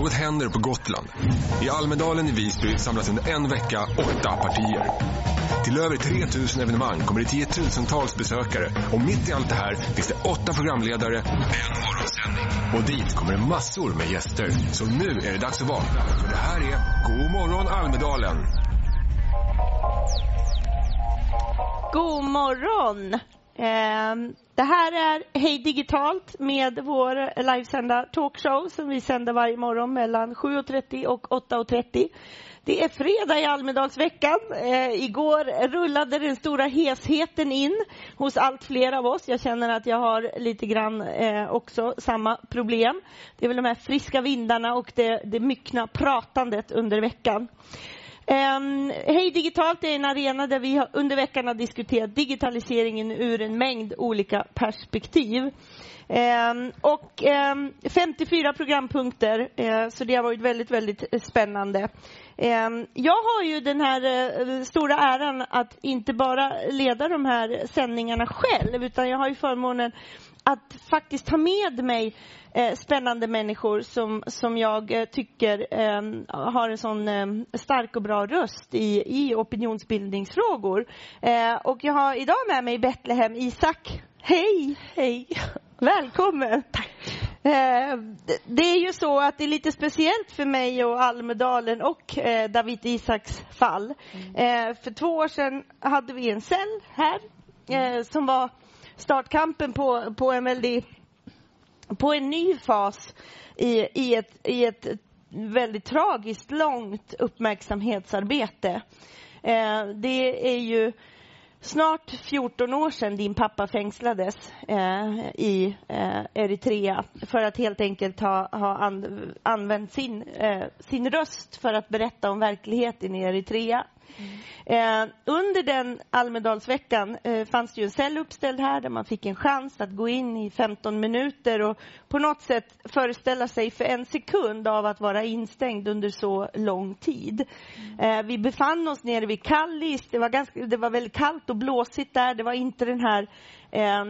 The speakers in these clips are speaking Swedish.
Något händer på Gotland. I Almedalen i Visby samlas under en vecka åtta partier. Till över 3000 evenemang kommer det tiotusentals besökare och mitt i allt det här finns det åtta programledare och en morgonsändning. Och dit kommer det massor med gäster. Så nu är det dags att vakna. För det här är God morgon Almedalen. God morgon! Eh, det här är Hej Digitalt med vår livesända talkshow som vi sänder varje morgon mellan 7.30 och 8.30. Det är fredag i Almedalsveckan. Eh, igår rullade den stora hesheten in hos allt fler av oss. Jag känner att jag har lite grann eh, också samma problem. Det är väl de här friska vindarna och det, det myckna pratandet under veckan. Um, Hej Digitalt är en arena där vi har, under veckan har diskuterat digitaliseringen ur en mängd olika perspektiv. Um, och ehm, um, 54 programpunkter, uh, så det har varit väldigt, väldigt eh, spännande. jag har ju den här uh, stora äran att inte bara leda de här sändningarna själv, utan jag har ju förmånen att faktiskt ta med mig eh, spännande människor som, som jag eh, tycker eh, har en sån eh, stark och bra röst i, i opinionsbildningsfrågor. Eh, och jag har idag med mig Betlehem Isak. Hej! Hej! Välkommen! Tack. Eh, det är ju så att det är lite speciellt för mig och Almedalen och David Isaks fall. Mm. För två år sedan hade vi en cell här som var startkampen på, på en väldigt på en ny fas i, i, ett, i ett väldigt tragiskt långt uppmärksamhetsarbete. Eh, det är ju snart 14 år sedan din pappa fängslades eh, i eh, Eritrea för att helt enkelt ha, ha an, använt sin, eh, sin röst för att berätta om verkligheten i Eritrea. Eh, under den Almedalsveckan eh, fanns det ju en cell uppställd här där man fick en chans att gå in i 15 minuter och på något sätt föreställa sig för en sekund av att vara instängd under så lång tid. Eh, vi befann oss nere vid Kallis. Det var, ganska, det var väldigt kallt och blåsigt där. Det var inte den här eh,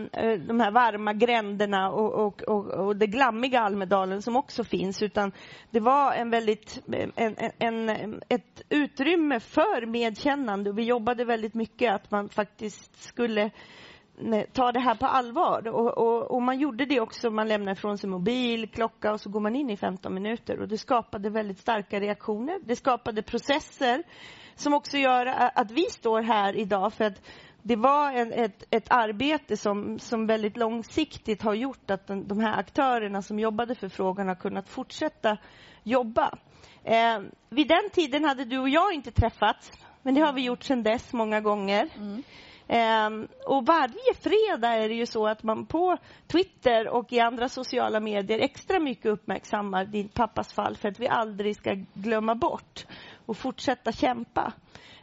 de här varma gränderna och, och, och, och, det glammiga Almedalen som också finns, utan det var en väldigt, en, en, ett utrymme för medkännande. Och vi jobbade väldigt mycket att man faktiskt skulle ta det här på allvar. Och, och, och, man gjorde det också. Man lämnade ifrån sig mobil, klocka och så går man in i 15 minuter. Och det skapade väldigt starka reaktioner. Det skapade processer som också gör att vi står här idag. För att det var en, ett, ett arbete som, som väldigt långsiktigt har gjort att den, de här aktörerna som jobbade för frågan har kunnat fortsätta jobba. Eh, vid den tiden hade du och jag inte träffats, men det har vi gjort sedan dess många gånger. Mm. Eh, och varje fredag är det ju så att man på Twitter och i andra sociala medier extra mycket uppmärksammar din pappas fall för att vi aldrig ska glömma bort och fortsätta kämpa.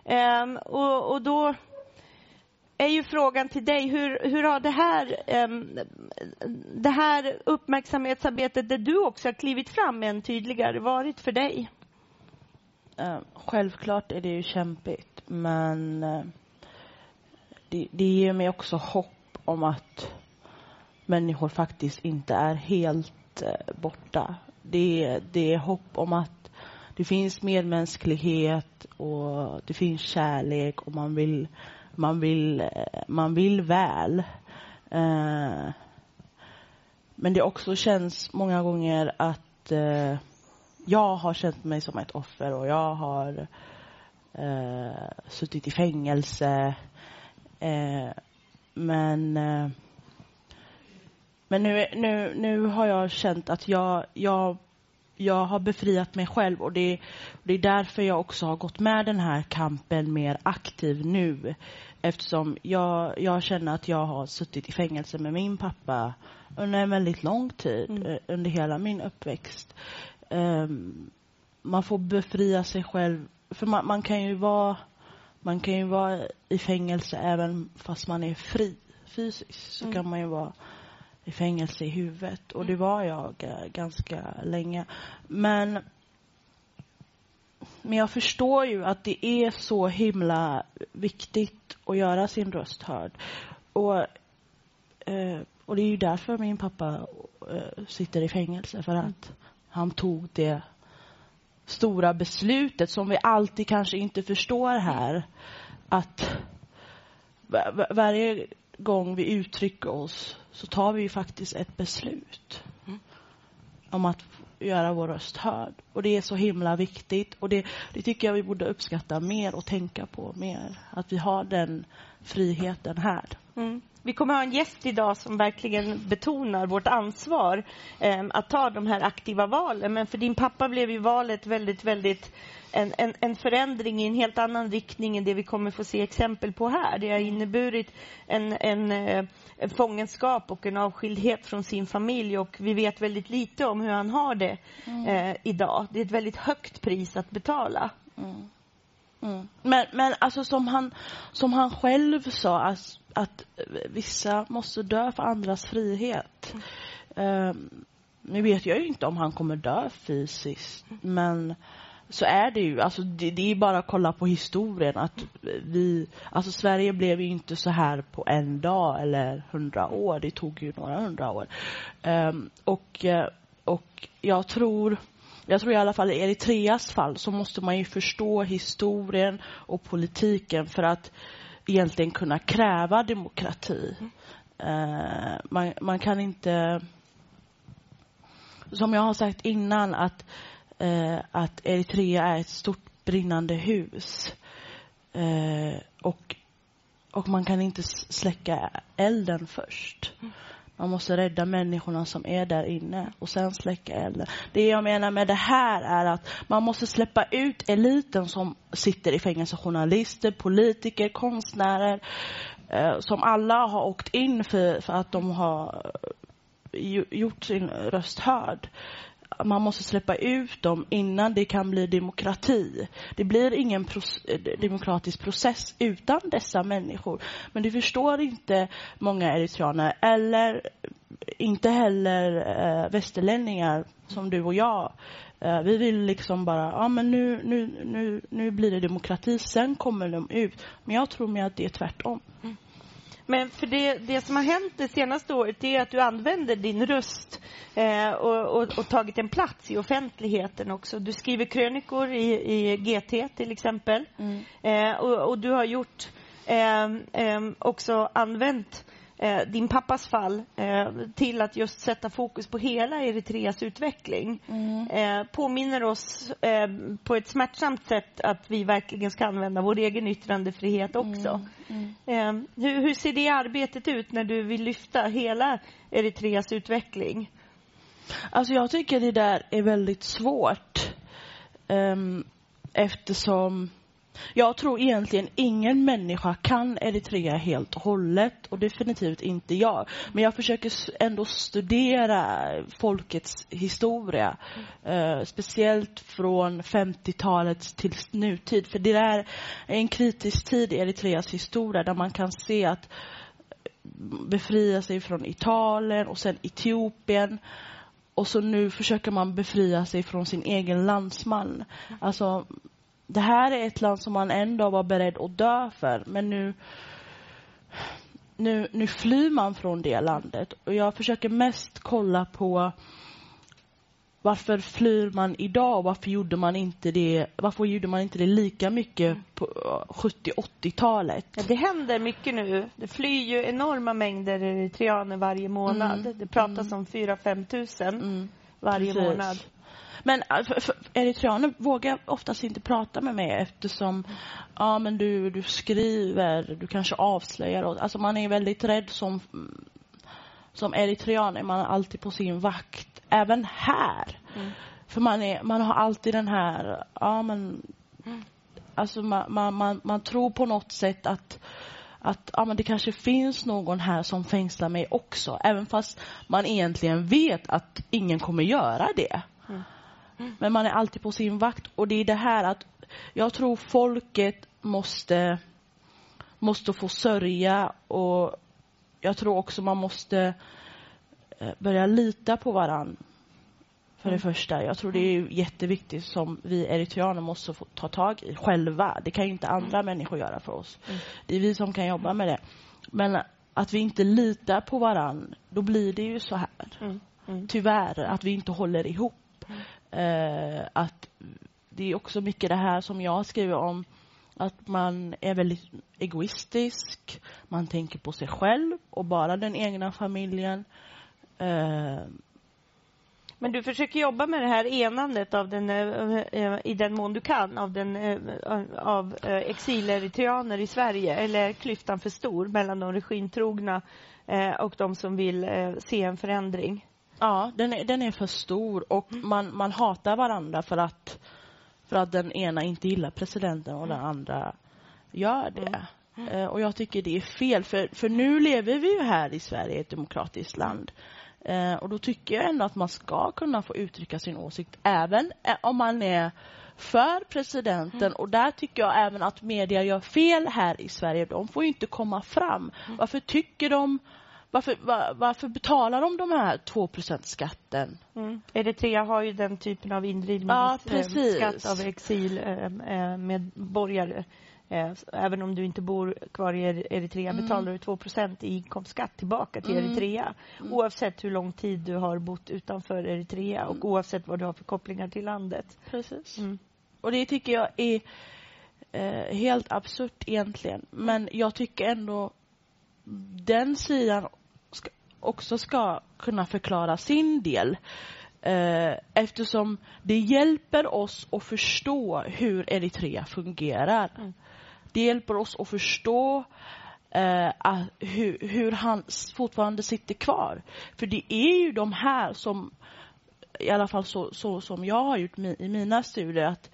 Eh, och, och då är ju frågan till dig, hur, hur har det här, um, det här uppmärksamhetsarbetet där du också har klivit fram än tydligare varit för dig? Uh, självklart är det ju kämpigt, men uh, det, det ger mig också hopp om att människor faktiskt inte är helt uh, borta. Det, det är hopp om att det finns medmänsklighet och det finns kärlek och man vill man vill, man vill väl. Eh, men det också känns många gånger att eh, jag har känt mig som ett offer och jag har eh, suttit i fängelse. Eh, men eh, men nu, nu, nu har jag känt att jag, jag jag har befriat mig själv och det, det, är därför jag också har gått med den här kampen mer aktiv nu. Eftersom jag, jag känner att jag har suttit i fängelse med min pappa under en väldigt lång tid, mm. Eh, under hela min uppväxt. Um, man får befria sig själv, för man, man, kan ju vara man kan ju vara i fängelse även fast man är fri fysiskt. Så mm. kan man ju vara i fängelse i huvudet. Och det var jag eh, ganska länge. Men, men jag förstår ju att det är så himla viktigt att göra sin röst hörd. Och, eh, och det är ju därför min pappa eh, sitter i fängelse. För att han tog det stora beslutet som vi alltid kanske inte förstår här. Att varje gång vi uttrycker oss så tar vi faktiskt ett beslut mm. om att göra vår röst hörd. Och det är så himla viktigt och det, det tycker jag vi borde uppskatta mer och tänka på mer. Att vi har den friheten här. Mm. Vi kommer ha en gäst idag som verkligen betonar vårt ansvar eh, att ta de här aktiva valen. Men för din pappa blev ju valet väldigt, väldigt en, en, en, förändring i en helt annan riktning än det vi kommer få se exempel på här. Det har inneburit en, en, eh, en fångenskap och en avskildhet från sin familj och vi vet väldigt lite om hur han har det mm. eh, idag. Det är ett väldigt högt pris att betala. Mm. Mm. Men, men alltså som han, som han själv sa, att, att vissa måste dö för andras frihet. Mm. Um, nu vet jag ju inte om han kommer dö fysiskt, men så är det ju. Alltså det, det, är bara att kolla på historien. att vi, alltså Sverige blev ju inte så här på en dag eller hundra år. Det tog ju några hundra år. Um, och, och jag tror jag tror i alla fall i Eritreas fall så måste man ju förstå historien och politiken för att egentligen kunna kräva demokrati. Mm. Man, man, kan inte... Som jag har sagt innan att, eh, att Eritrea är ett stort brinnande hus. Eh, och, och man kan inte släcka elden först. Mm. Man måste rädda människorna som är där inne och sen släcka elden. Det jag menar med det här är att man måste släppa ut eliten som sitter i fängelse. Journalister, politiker, konstnärer eh, som alla har åkt in för, för att de har eh, gjort sin röst hörd man måste släppa ut dem innan det kan bli demokrati. Det blir ingen pros eh, demokratisk process utan dessa människor. Men det förstår inte många eritreaner eller inte heller eh, västerlänningar som du och jag. Eh, vi vill liksom bara, ja men nu, nu, nu, nu blir det demokrati, sen kommer de ut. Men jag tror mig att det är tvärtom. Mm. Men för det, det som har hänt det senaste året är att du använder din röst eh, och, och, och, tagit en plats i offentligheten också. Du skriver krönikor i, i GT till exempel. Mm. Eh, och, och, du har gjort eh, eh också använt din pappas fall eh, till att just sätta fokus på hela Eritreas utveckling. Mm. Eh, påminner oss eh, på ett smärtsamt sätt att vi verkligen ska använda vår egen yttrandefrihet också. Mm. Mm. Eh, hur, hur, ser det arbetet ut när du vill lyfta hela Eritreas utveckling? Alltså jag tycker det där är väldigt svårt um, eftersom jag tror egentligen ingen människa kan Eritrea helt och hållet och definitivt inte jag. Men jag försöker ändå studera folkets historia. Mm. Speciellt från 50-talet till nutid. För det är en kritisk tid i Eritreas historia där man kan se att eh, befria sig från Italien och sen Etiopien och så nu försöker man befria sig från sin egen landsman. Alltså det här är ett land som man ändå var beredd att dö för, men nu, nu, nu flyr man från det landet. Och jag försöker mest kolla på varför flyr man idag? Varför gjorde man inte det, varför gjorde man inte det lika mycket på 70-80-talet? Ja, det händer mycket nu. Det flyr ju enorma mängder eritreaner varje månad. Mm. Det pratas mm. om 4-5 tusen mm. varje Precis. månad. Men äh, eritreaner vågar oftast inte prata med mig eftersom ja, men du, du skriver, du kanske avslöjar. Och, alltså man är väldigt rädd som, som eritrean är man alltid på sin vakt. Även här. Mm. För man, är, man har alltid den här, ja men, alltså man, man, man, man tror på något sätt att att ja, men det kanske finns någon här som fängslar mig också. Även fast man egentligen vet att ingen kommer göra det. Mm. Men man är alltid på sin vakt. Och det är det här att jag tror folket måste, måste få sörja och jag tror också man måste eh, börja lita på varann. För det mm. första. Jag tror det är jätteviktigt som vi eritreaner måste få ta tag i själva. Det kan inte andra mm. människor göra för oss. Mm. Det är vi som kan jobba med det. Men att vi inte litar på varann, då blir det ju så här. Mm. Tyvärr, att vi inte håller ihop Eh, att det är också mycket det här som jag skriver om att man är väldigt egoistisk. Man tänker på sig själv och bara den egna familjen. Eh, Men du försöker jobba med det här enandet av den, eh, eh i den mån du kan av, den, eh, av eh, exileritreaner i Sverige. Eller är klyftan för stor mellan de regimtrogna eh, och de som vill eh, se en förändring? Ja, den är, den är för stor och man, man hatar varandra för att, för att den ena inte gillar presidenten och den andra gör det. Eh, och jag tycker det är fel, för, för nu lever vi ju här i Sverige, ett demokratiskt land. Eh, och då tycker jag ändå att man ska kunna få uttrycka sin åsikt även eh, om man är för presidenten. Och där tycker jag även att media gör fel här i Sverige. De får inte komma fram. Varför tycker de varför, var, varför betalar de de här 2% skatten? Mm. Eritrea har ju den typen av Ja, indrivningsskatt precis. av exilmedborgare. Eh, Även om du inte bor kvar i Er- Eritrea betalar du 2 i inkomstskatt tillbaka till Mm. Eritrea. Oavsett hur lång tid du har bott utanför Eritrea och oavsett vad du har för kopplingar till landet. Precis. Mm. Och det tycker jag är eh, helt absurt egentligen. Men jag tycker ändå den sidan ska, också ska kunna förklara sin del. Eh, eftersom det hjälper oss att förstå hur Eritrea fungerar. Mm. Det hjälper oss att förstå eh, att, hur, hur han fortfarande sitter kvar. För det är ju de här som, i alla fall så, så som jag har gjort mi, i mina studier, att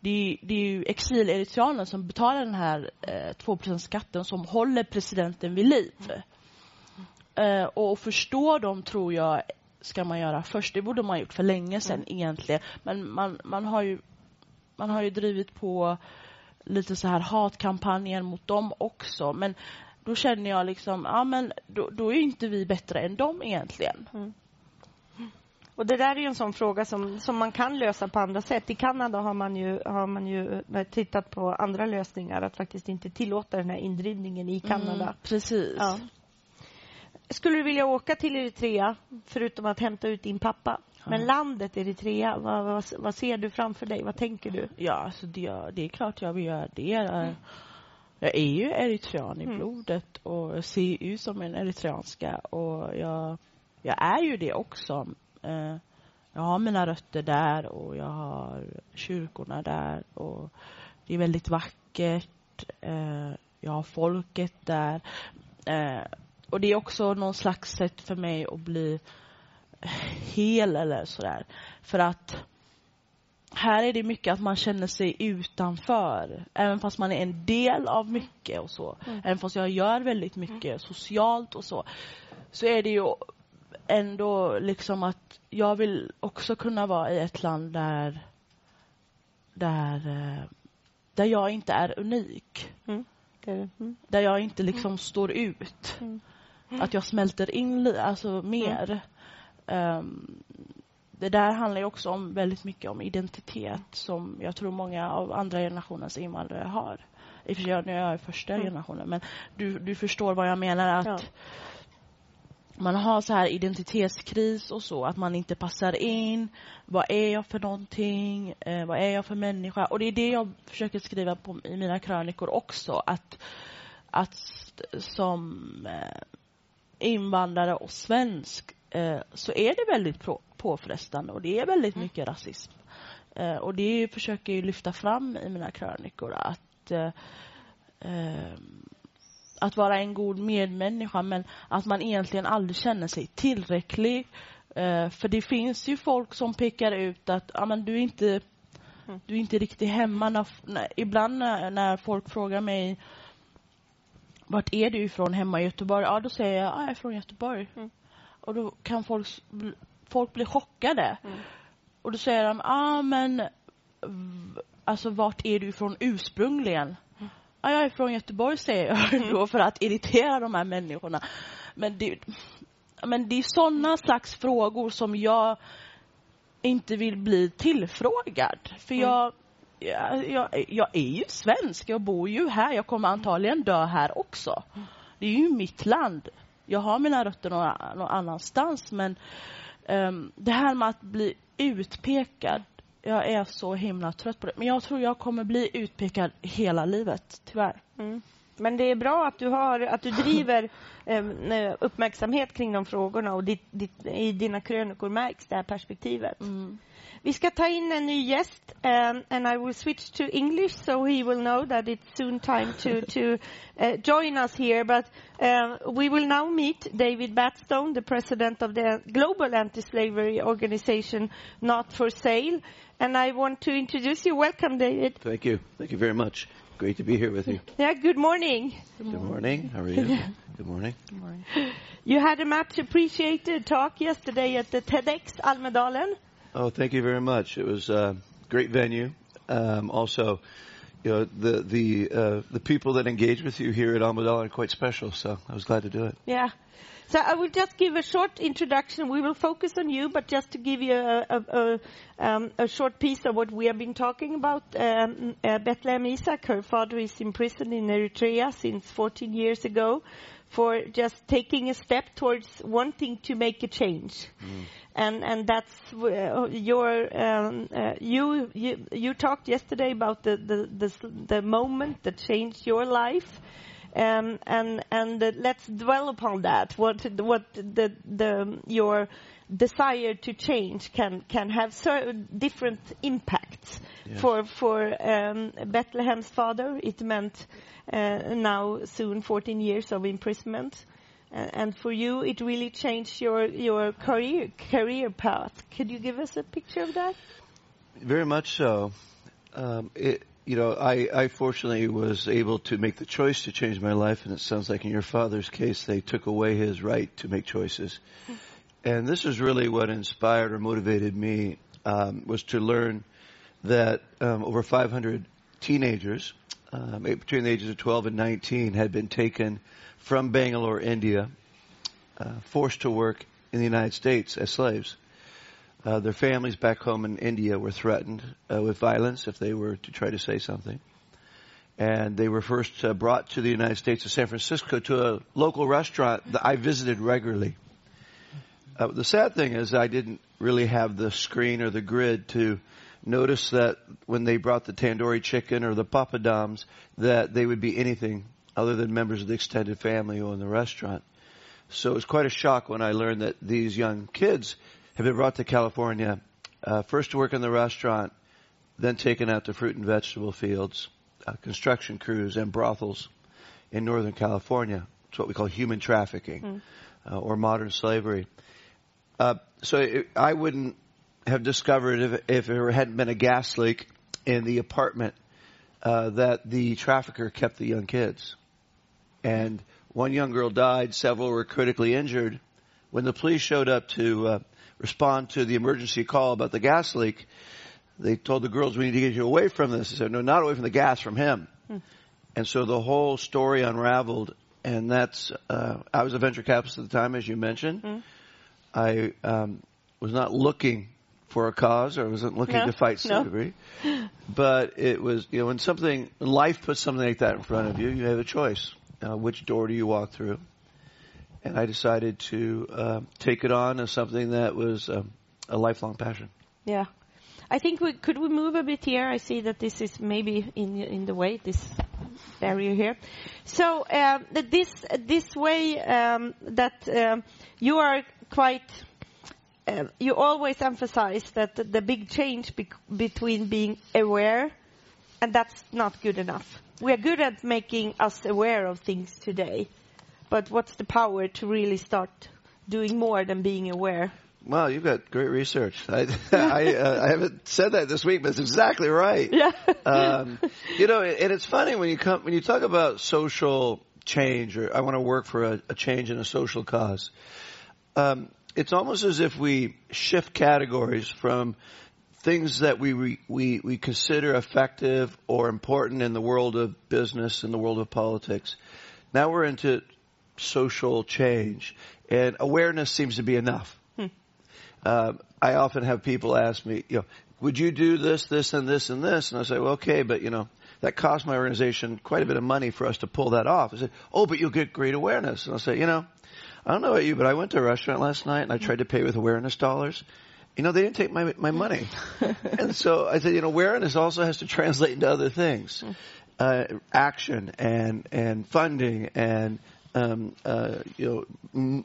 det, det är ju exileritreaner som betalar den här eh, 2% skatten som håller presidenten vid liv. Eh, och förstå dem tror jag ska man göra först. Det borde man ha gjort för länge sedan egentligen. Men man, man, har ju, man har ju drivit på lite så här hatkampanjer mot dem också. Men då känner jag liksom, ja men då, då är inte vi bättre än dem egentligen. Och det där är ju en sån fråga som, som man kan lösa på andra sätt. I Kanada har man ju, har man ju eh, tittat på andra lösningar, att faktiskt inte tillåta den här indrivningen i Kanada. Mm, precis. Ja. Skulle du vilja åka till Eritrea, förutom att hämta ut din pappa? Men landet Eritrea, vad, vad, vad ser du framför dig? Vad tänker du? Ja, alltså det, det är klart jag vill göra det. Jag, jag är ju eritrean i Mm. blodet och ser ut som en eritreanska och jag, jag är ju det också. Eh, jag har mina rötter där och jag har kyrkorna där och det är väldigt vackert. Eh, jag har folket där. Och det är också någon slags sätt för mig att bli hel eller sådär. För att här är det mycket att man känner sig utanför. Även fast man är en del av mycket och så. Även fast jag gör väldigt mycket socialt och så. Så är det ju ändå liksom att jag vill också kunna vara i ett land där där, eh, där jag inte är unik. Det är det. Mm. Där jag inte liksom står ut. Mm. Att jag smälter in alltså mer. Ehm, det där handlar ju också om väldigt mycket om identitet som jag tror många av andra generationens invandrare har. I och för sig, nu är jag första Mm. generationen, men du, du förstår vad jag menar. att Ja. Man har så här identitetskris och så, att man inte passar in. Vad är jag för någonting? Eh, vad är jag för människa? Och det är det jag försöker skriva på, i mina krönikor också. Att, att som eh, invandrare och svensk eh, så är det väldigt på, påfrestande och det är väldigt mycket rasism. Eh, och det försöker jag lyfta fram i mina krönikor. Att eh, eh, att vara en god medmänniska men att man egentligen aldrig känner sig tillräcklig. För det finns ju folk som pekar ut att ah, men du är inte du är inte riktigt hemma. När, ibland när folk frågar mig vart är du ifrån hemma i Göteborg? Ja, då säger jag ah, jag är från Göteborg. Mm. Och då kan folk, folk bli chockade. Och då säger de, ah, men alltså vart är du ifrån ursprungligen? Ja, jag är från Göteborg säger jag då för att irritera de här människorna. Men det, men det är sådana slags frågor som jag inte vill bli tillfrågad. För jag, jag, jag, är ju svensk, jag bor ju här, jag kommer antagligen dö här också. Det är ju mitt land. Jag har mina rötter någon, någon annanstans men ehm, det här med att bli utpekad jag är så himla trött på det. Men jag tror jag kommer bli utpekad hela livet, tyvärr. Mm. Men det är bra att du, har, att du driver eh, uppmärksamhet kring de frågorna och ditt, ditt, i dina krönikor märks det här perspektivet. Mm. Vi ska ta in en ny gäst um, and I will switch to English so he will know that it's soon time to, to uh, join us here. But um, we will now meet David Batstone, the president of the global anti-slavery organization Not for Sale. And I want to introduce you. Welcome, David. Thank you. Thank you very much. Great to be here with you. Yeah, good morning. Good morning. How are you? Good morning. Good morning. You had a much appreciated talk yesterday at the TEDx Almedalen. Oh, thank you very much. It was a great venue. Um, also, you know, the the uh, the people that engage with you here at Almadal are quite special. So I was glad to do it. Yeah. So I will just give a short introduction. We will focus on you, but just to give you a, a, a, um, a short piece of what we have been talking about. Um, uh, Bethlehem Isaac, her father is in prison in Eritrea since 14 years ago for just taking a step towards wanting to make a change. Mm. And and that's uh, your um, uh, you you you talked yesterday about the the the, the moment that changed your life. Um, and and uh, let's dwell upon that. What what the the your desire to change can can have so different impacts. Yes. For for um, Bethlehem's father, it meant now soon 14 years of imprisonment, uh, and for you, it really changed your your career career path. Could you give us a picture of that? Very much so. Um, it, you know, I, I fortunately was able to make the choice to change my life, and it sounds like in your father's case, they took away his right to make choices. And this is really what inspired or motivated me um, was to learn that um, over 500 teenagers um, between the ages of 12 and 19 had been taken from Bangalore, India, uh, forced to work in the United States as slaves. Uh, their families back home in India were threatened uh, with violence if they were to try to say something. And they were first uh, brought to the United States to San Francisco to a local restaurant that I visited regularly. Uh, the sad thing is I didn't really have the screen or the grid to notice that when they brought the tandoori chicken or the papadums that they would be anything other than members of the extended family who owned the restaurant. So it was quite a shock when I learned that these young kids have been brought to California, uh, first to work in the restaurant, then taken out to fruit and vegetable fields, uh, construction crews, and brothels in Northern California. It's what we call human trafficking uh, or modern slavery. Uh, so it, I wouldn't have discovered if, if there hadn't been a gas leak in the apartment uh, that the trafficker kept the young kids. And one young girl died, several were critically injured. When the police showed up to uh, respond to the emergency call about the gas leak, they told the girls, we need to get you away from this. They said, no, not away from the gas, from him. And so the whole story unraveled. And that's, uh, I was a venture capitalist at the time, as you mentioned. I um, was not looking for a cause or wasn't looking No, to fight no. slavery. But it was, you know, when something, when life puts something like that in front of you, you have a choice. Uh, which door do you walk through? And I decided to uh, take it on as something that was um, a lifelong passion. Yeah. I think we could we move a bit here. I see that this is maybe in in the way this barrier here. So um, that this this way um, that um, you are quite. Uh, you always emphasize that the, the big change bec between being aware, and that's not good enough. We are good at making us aware of things today, but what's the power to really start doing more than being aware? Wow, you've got great research. I I, uh, I haven't said that this week, but it's exactly right. Yeah. um, you know, and it's funny when you come when you talk about social change, or I want to work for a, a change in a social cause. Um, it's almost as if we shift categories from things that we, we we we consider effective or important in the world of business and the world of politics. Now we're into social change, and awareness seems to be enough. Um, I often have people ask me, you know, would you do this, this, and this, and this? And I say, well, okay, but you know, that cost my organization quite a bit of money for us to pull that off. I said, oh, but you'll get great awareness. And I'll say, you know, I don't know about you, but I went to a restaurant last night and I tried to pay with awareness dollars. you know, they didn't take my my money. and so I said, you know, awareness also has to translate into other things, uh, action and and funding and um, uh, you know. M-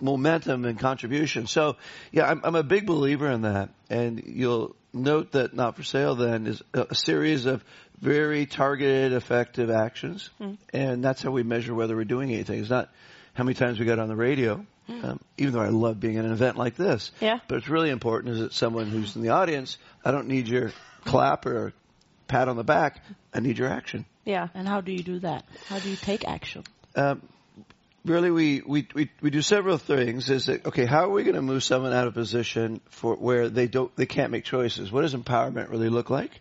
momentum and contribution. So, yeah, I'm, I'm a big believer in that. And you'll note that Not for Sale then is a, a series of very targeted, effective actions. And that's how we measure whether we're doing anything. It's not how many times we got on the radio, um, even though I love being at an event like this. Yeah. But it's really important is that someone who's in the audience, I don't need your clap or pat on the back. I need your action. Yeah. And how do you do that? How do you take action? Um, really, we, we, we, we do several things. Is that, okay, how are we going to move someone out of position for where they don't, they can't make choices? What does empowerment really look like?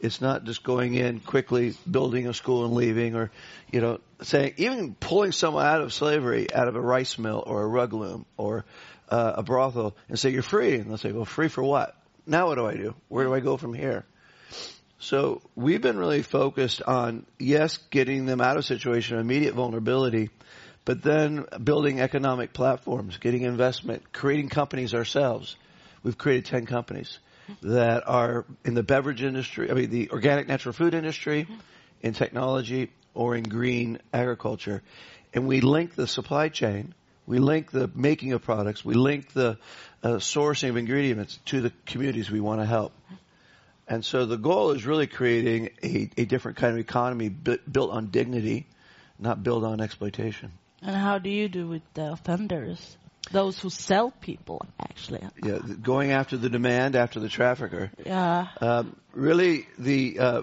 It's not just going in quickly, building a school and leaving, or, you know, saying, even pulling someone out of slavery, out of a rice mill or a rug loom or uh, a brothel and say, you're free. And they'll say, well, free for what? Now what do I do? Where do I go from here? So we've been really focused on, yes, getting them out of situation of immediate vulnerability, but then building economic platforms, getting investment, creating companies ourselves. We've created 10 companies that are in the beverage industry, I mean, the organic natural food industry, in technology, or in green agriculture. And we link the supply chain, we link the making of products, we link the uh, sourcing of ingredients to the communities we want to help. And so the goal is really creating a, a different kind of economy bu- built on dignity, not built on exploitation. And how do you do with the offenders? Those who sell people, actually. Yeah, going after the demand, after the trafficker. Yeah. Um, really, the uh,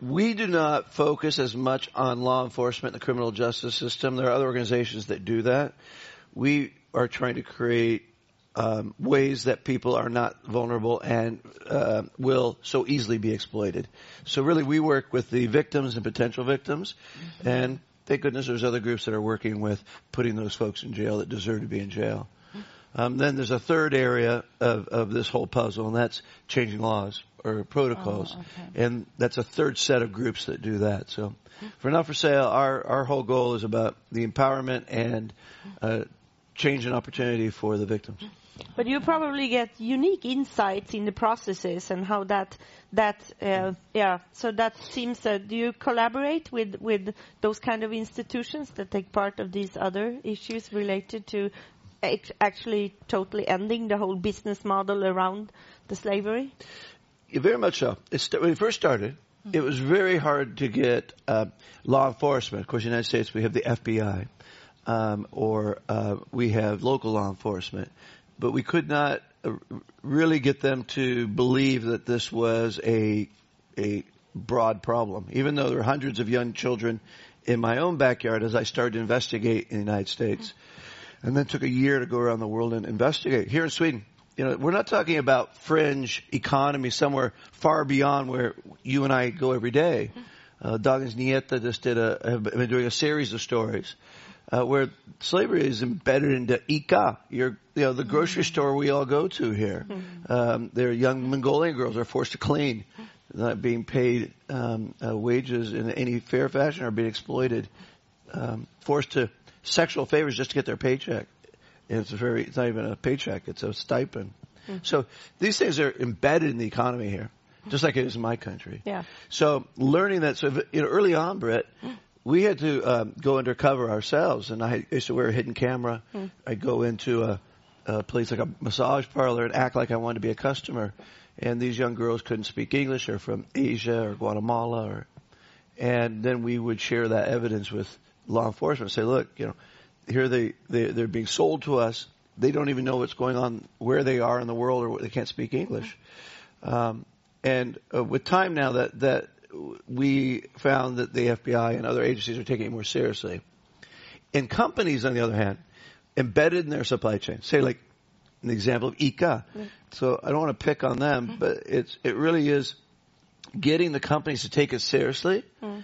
we do not focus as much on law enforcement, the criminal justice system. There are other organizations that do that. We are trying to create um, ways that people are not vulnerable and uh, will so easily be exploited. So really, we work with the victims and potential victims, and thank goodness there's other groups that are working with putting those folks in jail that deserve to be in jail. Um, then there's a third area of, of this whole puzzle, and that's changing laws or protocols. Oh, okay. And that's a third set of groups that do that. So for Not for Sale, our, our whole goal is about the empowerment and uh, change and opportunity for the victims. But you probably get unique insights in the processes and how that that uh, yeah. So that seems that do you collaborate with with those kind of institutions that take part of these other issues related to actually totally ending the whole business model around the slavery? Yeah, very much so. It's, when we first started, it was very hard to get uh, law enforcement. Of course, in the United States, we have the FBI, um, or uh, we have local law enforcement, but we could not uh, really get them to believe that this was a a broad problem. Even though there were hundreds of young children in my own backyard, as I started to investigate in the United States, and then took a year to go around the world and investigate. Here in Sweden, you know, we're not talking about fringe economy somewhere far beyond where you and I go every day. Uh, Dagens Nyheter just did a, have been doing a series of stories, uh, where slavery is embedded into ICA, your, you know, the grocery store we all go to here. Um, their young Mongolian girls are forced to clean, not being paid, um, uh, wages in any fair fashion or being exploited, um, forced to sexual favors just to get their paycheck. And it's a very, it's not even a paycheck, it's a stipend. So these things are embedded in the economy here, just like it is in my country. Yeah. So learning that, so you know, early on, Britt, we had to um, go undercover ourselves, and I used to wear a hidden camera. I'd go into a, a place like a massage parlor and act like I wanted to be a customer, and these young girls couldn't speak English, or from Asia or Guatemala, or, and then we would share that evidence with law enforcement. Say, look, you know, here they, they they're being sold to us. They don't even know what's going on, where they are in the world, or they can't speak English. Um, and uh, with time now that that we found that the FBI and other agencies are taking it more seriously. And companies, on the other hand, embedded in their supply chain, say like an example of ICA. Mm-hmm. So I don't want to pick on them, mm-hmm. but it's it really is getting the companies to take it seriously mm-hmm.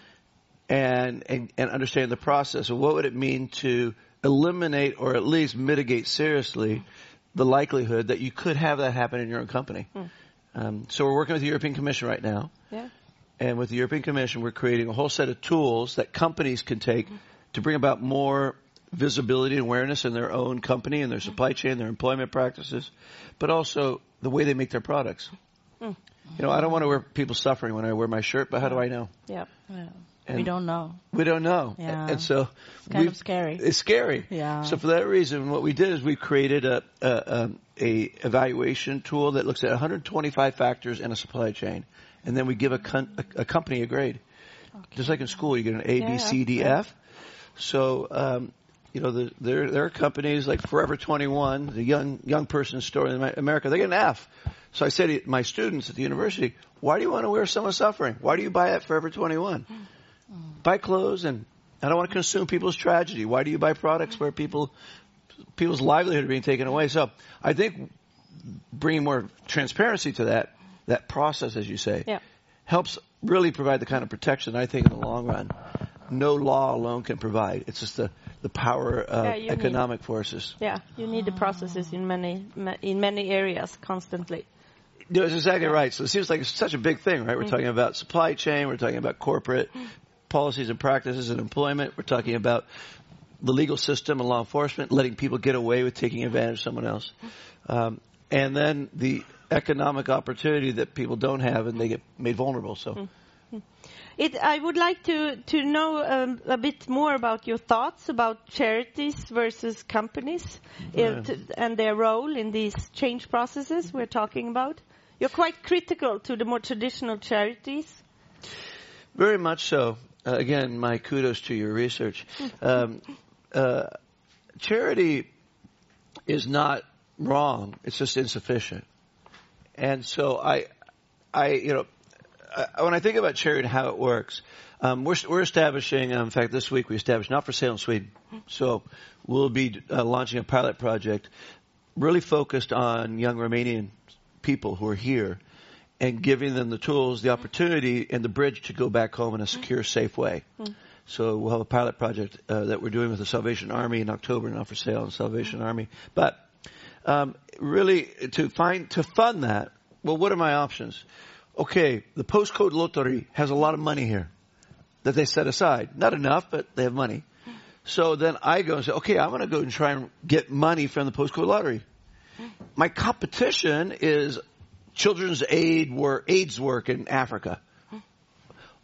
and, and and understand the process. What would it mean to eliminate or at least mitigate seriously the likelihood that you could have that happen in your own company? Um, so we're working with the European Commission right now. Yeah. And with the European Commission, we're creating a whole set of tools that companies can take to bring about more visibility and awareness in their own company and their supply chain, their employment practices, but also the way they make their products. Mm. You know, I don't want to wear people suffering when I wear my shirt, but how do I know? Yeah. Yeah. And we don't know. We don't know. Yeah. And so It's kind of scary. It's scary. Yeah. So for that reason, what we did is we created a, a, um, a evaluation tool that looks at 125 factors in a supply chain, and then we give a, con- a, a company a grade. Just like in school, you get an A, Yeah, B, C, D. F. So, um, you know, the, there there are companies like Forever 21, the young young person store in America, they get an F. So I said to my students at the university, why do you want to wear someone suffering? Why do you buy at Forever 21? Buy clothes and I don't want to consume people's tragedy. Why do you buy products where people people's livelihood are being taken away? So I think bringing more transparency to that that process, as you say, Yeah. helps really provide the kind of protection I think in the long run no law alone can provide. It's just the, the power of Yeah, you need- economic forces. Yeah. You need the processes in many in many areas constantly. No, it's exactly right. So it seems like it's such a big thing, right? We're mm. talking about supply chain, we're talking about corporate mm. policies and practices and employment, we're talking about the legal system and law enforcement, letting people get away with taking advantage of someone else. Mm. Um, and then the economic opportunity that people don't have and they get made vulnerable. So It, I would like to, to know um, a bit more about your thoughts about charities versus companies Yeah. uh, and their role in these change processes we're talking about. You're quite critical to the more traditional charities. Very much so. Uh, again, my kudos to your research. Um, uh, charity is not wrong; it's just insufficient. And so, I, I, you know, uh, when I think about charity and how it works, um, we're, we're establishing. Um, in fact, this week we established not for sale in Sweden. So we'll be uh, launching a pilot project, really focused on young Romanian people who are here and giving them the tools, the opportunity, and the bridge to go back home in a secure, safe way. So we'll have a pilot project uh, that we're doing with the Salvation Army in October, not for sale in Salvation Army. But um, really, to find to fund that, well, what are my options? Okay, the postcode lottery has a lot of money here that they set aside. Not enough, but they have money. So then I go and say, okay, I'm going to go and try and get money from the postcode lottery. My competition is children's aid work, AIDS work in Africa.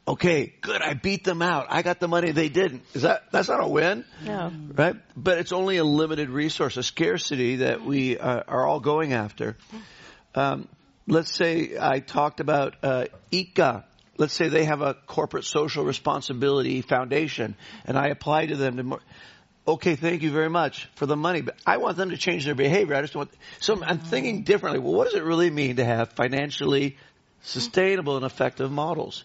Okay, good. I beat them out. I got the money they didn't. Is that that's not a win? No. right? But it's only a limited resource, a scarcity that we uh, are all going after. Um, let's say I talked about uh, ICA. Let's say they have a corporate social responsibility foundation, and I apply to them to. More, okay, thank you very much for the money, but I want them to change their behavior. I just want. So I'm thinking differently. Well, what does it really mean to have financially sustainable and effective models?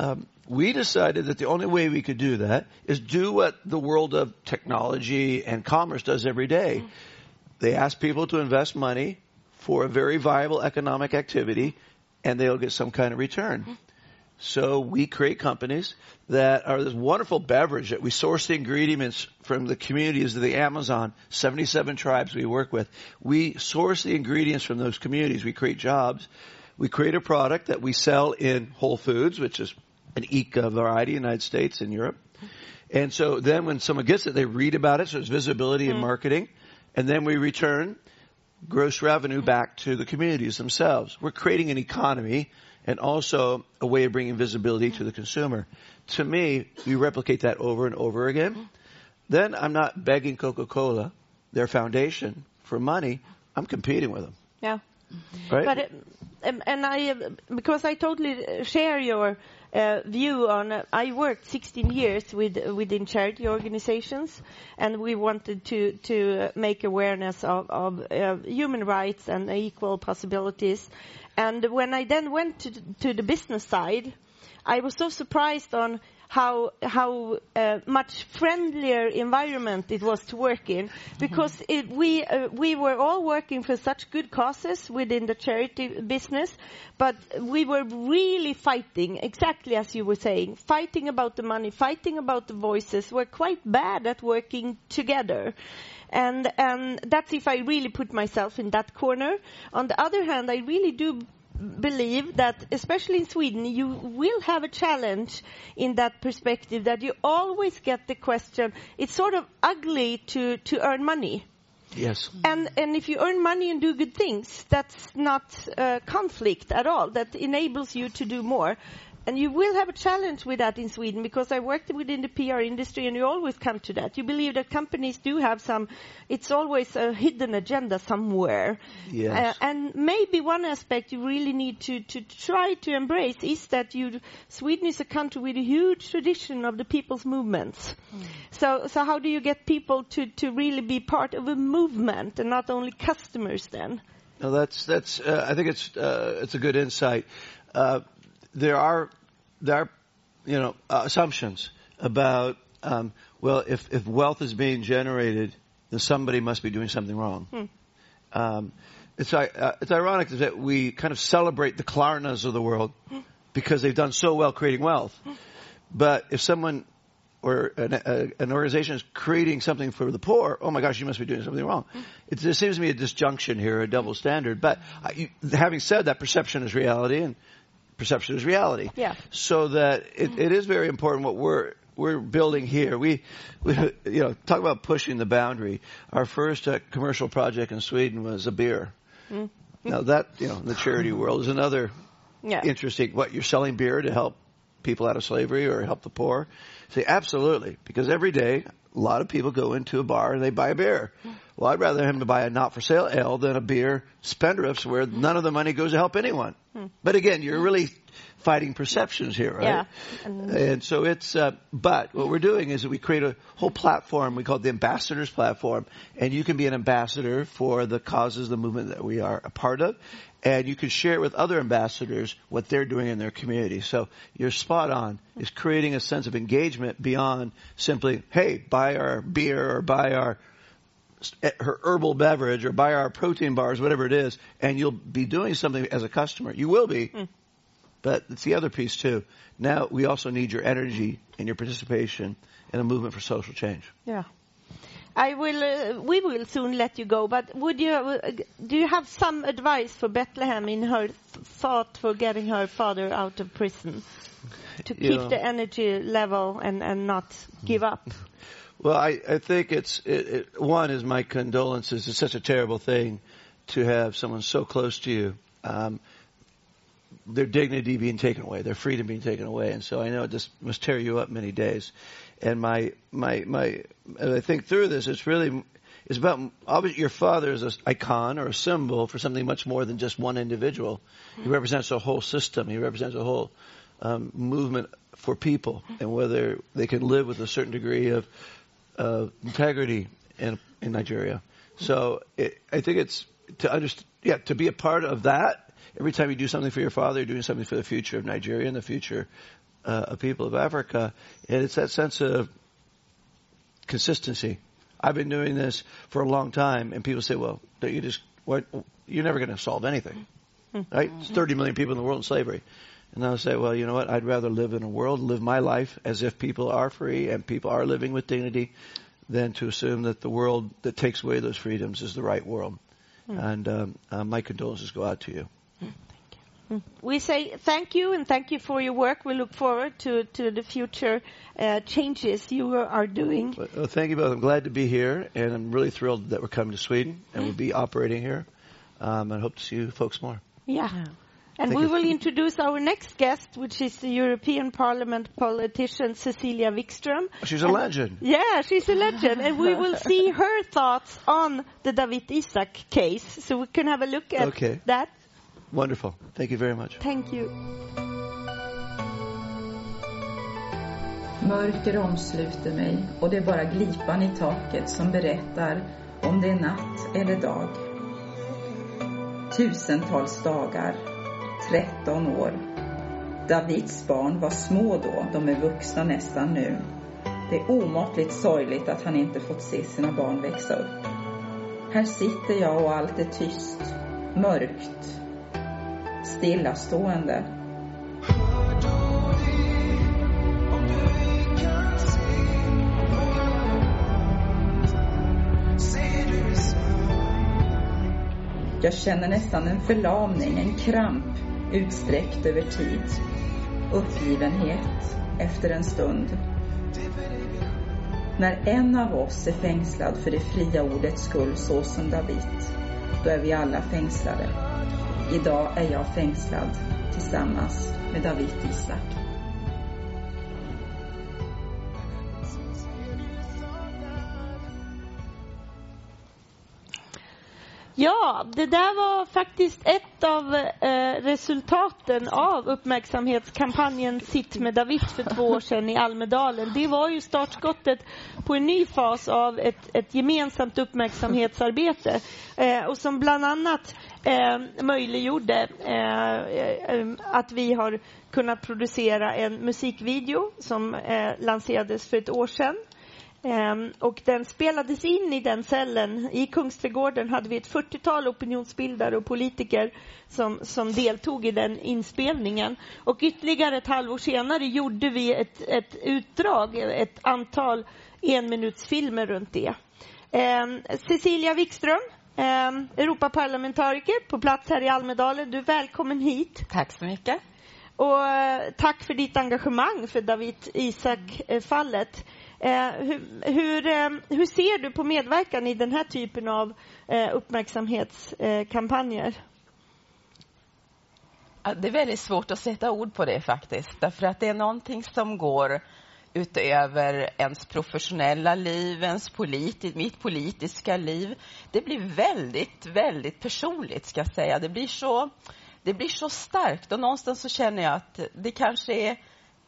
Um, we decided that the only way we could do that is do what the world of technology and commerce does every day. They ask people to invest money for a very viable economic activity and they'll get some kind of return. So we create companies that are this wonderful beverage that we source the ingredients from the communities of the Amazon, 77 tribes we work with. We source the ingredients from those communities. We create jobs. We create a product that we sell in Whole Foods, which is an ICA variety in the United States and Europe. And so then when someone gets it, they read about it, so it's visibility and hmm. marketing. And then we return gross revenue hmm. back to the communities themselves. We're creating an economy and also a way of bringing visibility to the consumer. To me, you replicate that over and over again. Hmm. Then I'm not begging Coca-Cola, their foundation, for money. I'm competing with them. Yeah. Right? But it, and I because I totally share your uh, view on. Uh, I worked 16 years with within charity organizations, and we wanted to to make awareness of, of uh, human rights and equal possibilities. And when I then went to to the business side, I was so surprised on how how uh, much friendlier environment it was to work in. Because it, we uh, we were all working for such good causes within the charity business but we were really fighting exactly as you were saying fighting about the money fighting about the voices we're quite bad at working together. And and that's if I really put myself in that corner. On the other hand I really do believe that, especially in Sweden, you will have a challenge in that perspective that you always get the question, it's sort of ugly to, to earn money. Yes. And, and if you earn money and do good things, that's not uh, conflict at all. That enables you to do more. And you will have a challenge with that in Sweden because I worked within the PR industry and you always come to that. You believe that companies do have some, it's always a hidden agenda somewhere. Yes. Uh, and maybe one aspect you really need to, to try to embrace is that you, Sweden is a country with a huge tradition of the people's movements. So, so how do you get people to, to really be part of a movement and not only customers then? No, that's that's. Uh, I think it's uh, it's a good insight. Uh, there are there are you know uh, assumptions about um, well if if wealth is being generated then somebody must be doing something wrong. Um, it's uh, it's ironic that we kind of celebrate the Klarnas of the world because they've done so well creating wealth, but if someone or an, a, an organization is creating something for the poor, oh my gosh, you must be doing something wrong. It, there seems to be a disjunction here, a double standard. But I, you, having said that, perception is reality, and perception is reality. Yeah. So that it, it is very important what we're we're building here. We, we, you know, talk about pushing the boundary. Our first uh, commercial project in Sweden was a beer. Now that, you know, in the charity world is another Yeah. interesting. What you're selling beer to help people out of slavery or help the poor? Say absolutely, because every day a lot of people go into a bar and they buy a beer. Well, I'd rather him to buy a not for sale ale than a beer spendthrifts where none of the money goes to help anyone. Hmm. But again, you're really fighting perceptions here, right? Yeah. And so it's, uh, but what we're doing is that we create a whole platform. We call it the ambassadors platform. And you can be an ambassador for the causes, the movement that we are a part of. And you can share it with other ambassadors what they're doing in their community. So you're spot on. Is creating a sense of engagement beyond simply, hey, buy our beer or buy our her herbal beverage or buy our protein bars, whatever it is, and you'll be doing something as a customer. You will be. But it's the other piece too. Now we also need your energy and your participation in a movement for social change. Yeah. I will, uh, we will soon let you go, but would you, uh, do you have some advice for Bethlehem in her th- thought for getting her father out of prison? To keep the energy level and, and not give up? Well, I, I think it's it, it, one is my condolences. It's such a terrible thing to have someone so close to you, um, their dignity being taken away, their freedom being taken away, and so I know it just must tear you up many days. And my my my, as I think through this, it's really it's about obviously your father is an icon or a symbol for something much more than just one individual. He represents a whole system. He represents a whole um, movement for people, and whether they can live with a certain degree of uh, integrity in in Nigeria. So it, I think it's to understand, yeah, to be a part of that. Every time you do something for your father, you're doing something for the future of Nigeria and the future uh, of people of Africa. And it's that sense of consistency. I've been doing this for a long time, and people say, "Well, don't you just what? You're never going to solve anything, right? It's 30 million people in the world in slavery." And I'll say, well, you know what? I'd rather live in a world, live my life as if people are free and people are living with dignity, than to assume that the world that takes away those freedoms is the right world. And um, uh, my condolences go out to you. We say thank you and thank you for your work. We look forward to, to the future uh, changes you are doing. Well, thank you both. I'm glad to be here, and I'm really thrilled that we're coming to Sweden and we'll be operating here. Um, and hope to see you folks more. Yeah. And Thank we will introduce our next guest, which is the European Parliament politician Cecilia Wikström. She's a legend. Yeah, she's a legend, and we will see her thoughts on the David Isaac case. So we can have a look at Okay. that. Wonderful. Thank you very much. Thank you. Mörker omsluter mig och det är bara glipan i taket som berättar om det är natt eller dag. Tusentals dagar, 13 år. Davids barn var små då, de är vuxna nästan nu. Det är omåttligt sorgligt att han inte fått se sina barn växa upp. Här sitter jag och allt är tyst, mörkt, stillastående. Jag känner nästan en förlamning, en kramp utsträckt över tid, uppgivenhet efter en stund. När en av oss är fängslad för det fria ordets skull så som David, då är vi alla fängslade. Idag är jag fängslad tillsammans med David Isak. Ja, det där var faktiskt ett av eh, resultaten av uppmärksamhetskampanjen Sitt med David för två år sedan i Almedalen. Det var ju startskottet på en ny fas av ett, ett gemensamt uppmärksamhetsarbete eh, och som bland annat eh, möjliggjorde eh, ehm, att vi har kunnat producera en musikvideo som eh, lanserades för ett år sedan ehm, och den spelades in i den cellen. I Kungsträdgården hade vi ett 40-tal opinionsbildare och politiker som, som deltog i den inspelningen. Och ytterligare ett halvår senare gjorde vi ett, ett utdrag, ett antal enminutsfilmer runt det. Ehm, Cecilia Wikström, um, Europaparlamentariker på plats här i Almedalen. Du är välkommen hit. Tack så mycket. Och uh, tack för ditt engagemang för David Isak-fallet. Eh, hur, hur, eh, hur, ser du på medverkan i den här typen av eh, uppmärksamhetskampanjer? Det är väldigt svårt att sätta ord på det faktiskt, därför att det är någonting som går utöver ens professionella liv, ens politi mitt politiska liv. Det blir väldigt, väldigt personligt, ska jag säga. Det blir så, det blir så starkt och någonstans så känner jag att det kanske är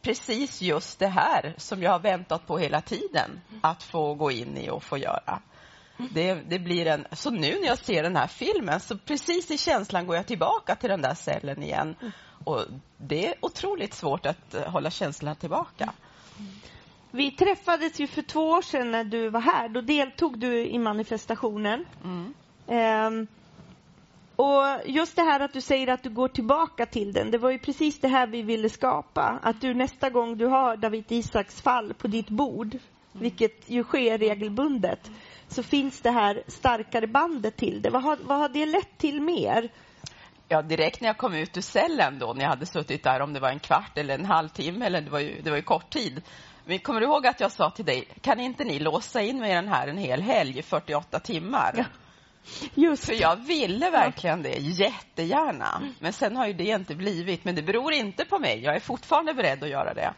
precis just det här som jag har väntat på hela tiden att få gå in i och få göra. Det, det, blir en, så nu när jag ser den här filmen, så precis i känslan går jag tillbaka till den där cellen igen. Och det är otroligt svårt att hålla känslan tillbaka. Vi träffades ju för två år sedan när du var här. Då deltog du i manifestationen. Mm. Um, och just det här att du säger att du går tillbaka till den, det var ju precis det här vi ville skapa. Att du nästa gång du har David Isaks fall på ditt bord, vilket ju sker regelbundet, så finns det här starkare bandet till det. Vad har, vad har det lett till mer? Ja, direkt när jag kom ut ur cellen då, när jag hade suttit där, om det var en kvart eller en halvtimme, eller det var ju, det var ju kort tid. Men kommer du ihåg att jag sa till dig, kan inte ni låsa in mig i den här en hel helg, 48 timmar? Ja. Just. För jag ville verkligen det, jättegärna. Men sen har ju det inte blivit. Men det beror inte på mig. Jag är fortfarande beredd att göra det.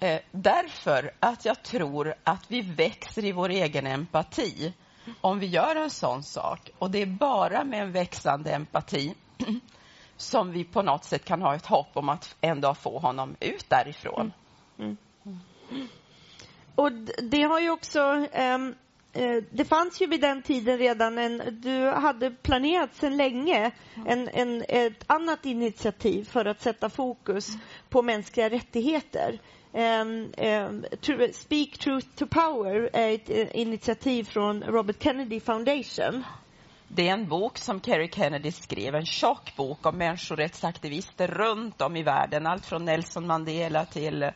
Eh, därför att jag tror att vi växer i vår egen empati om vi gör en sån sak. Och det är bara med en växande empati som vi på något sätt kan ha ett hopp om att en dag få honom ut därifrån. Mm. Mm. Och det har ju också um, Eh, det fanns ju vid den tiden redan en, du hade planerat sedan länge en, en, ett annat initiativ för att sätta fokus på mänskliga rättigheter. Um, um, Speak Truth to Power är ett uh, initiativ från Robert Kennedy Foundation. Det är en bok som Kerry Kennedy skrev, en tjock bok om människorättsaktivister runt om i världen. Allt från Nelson Mandela till,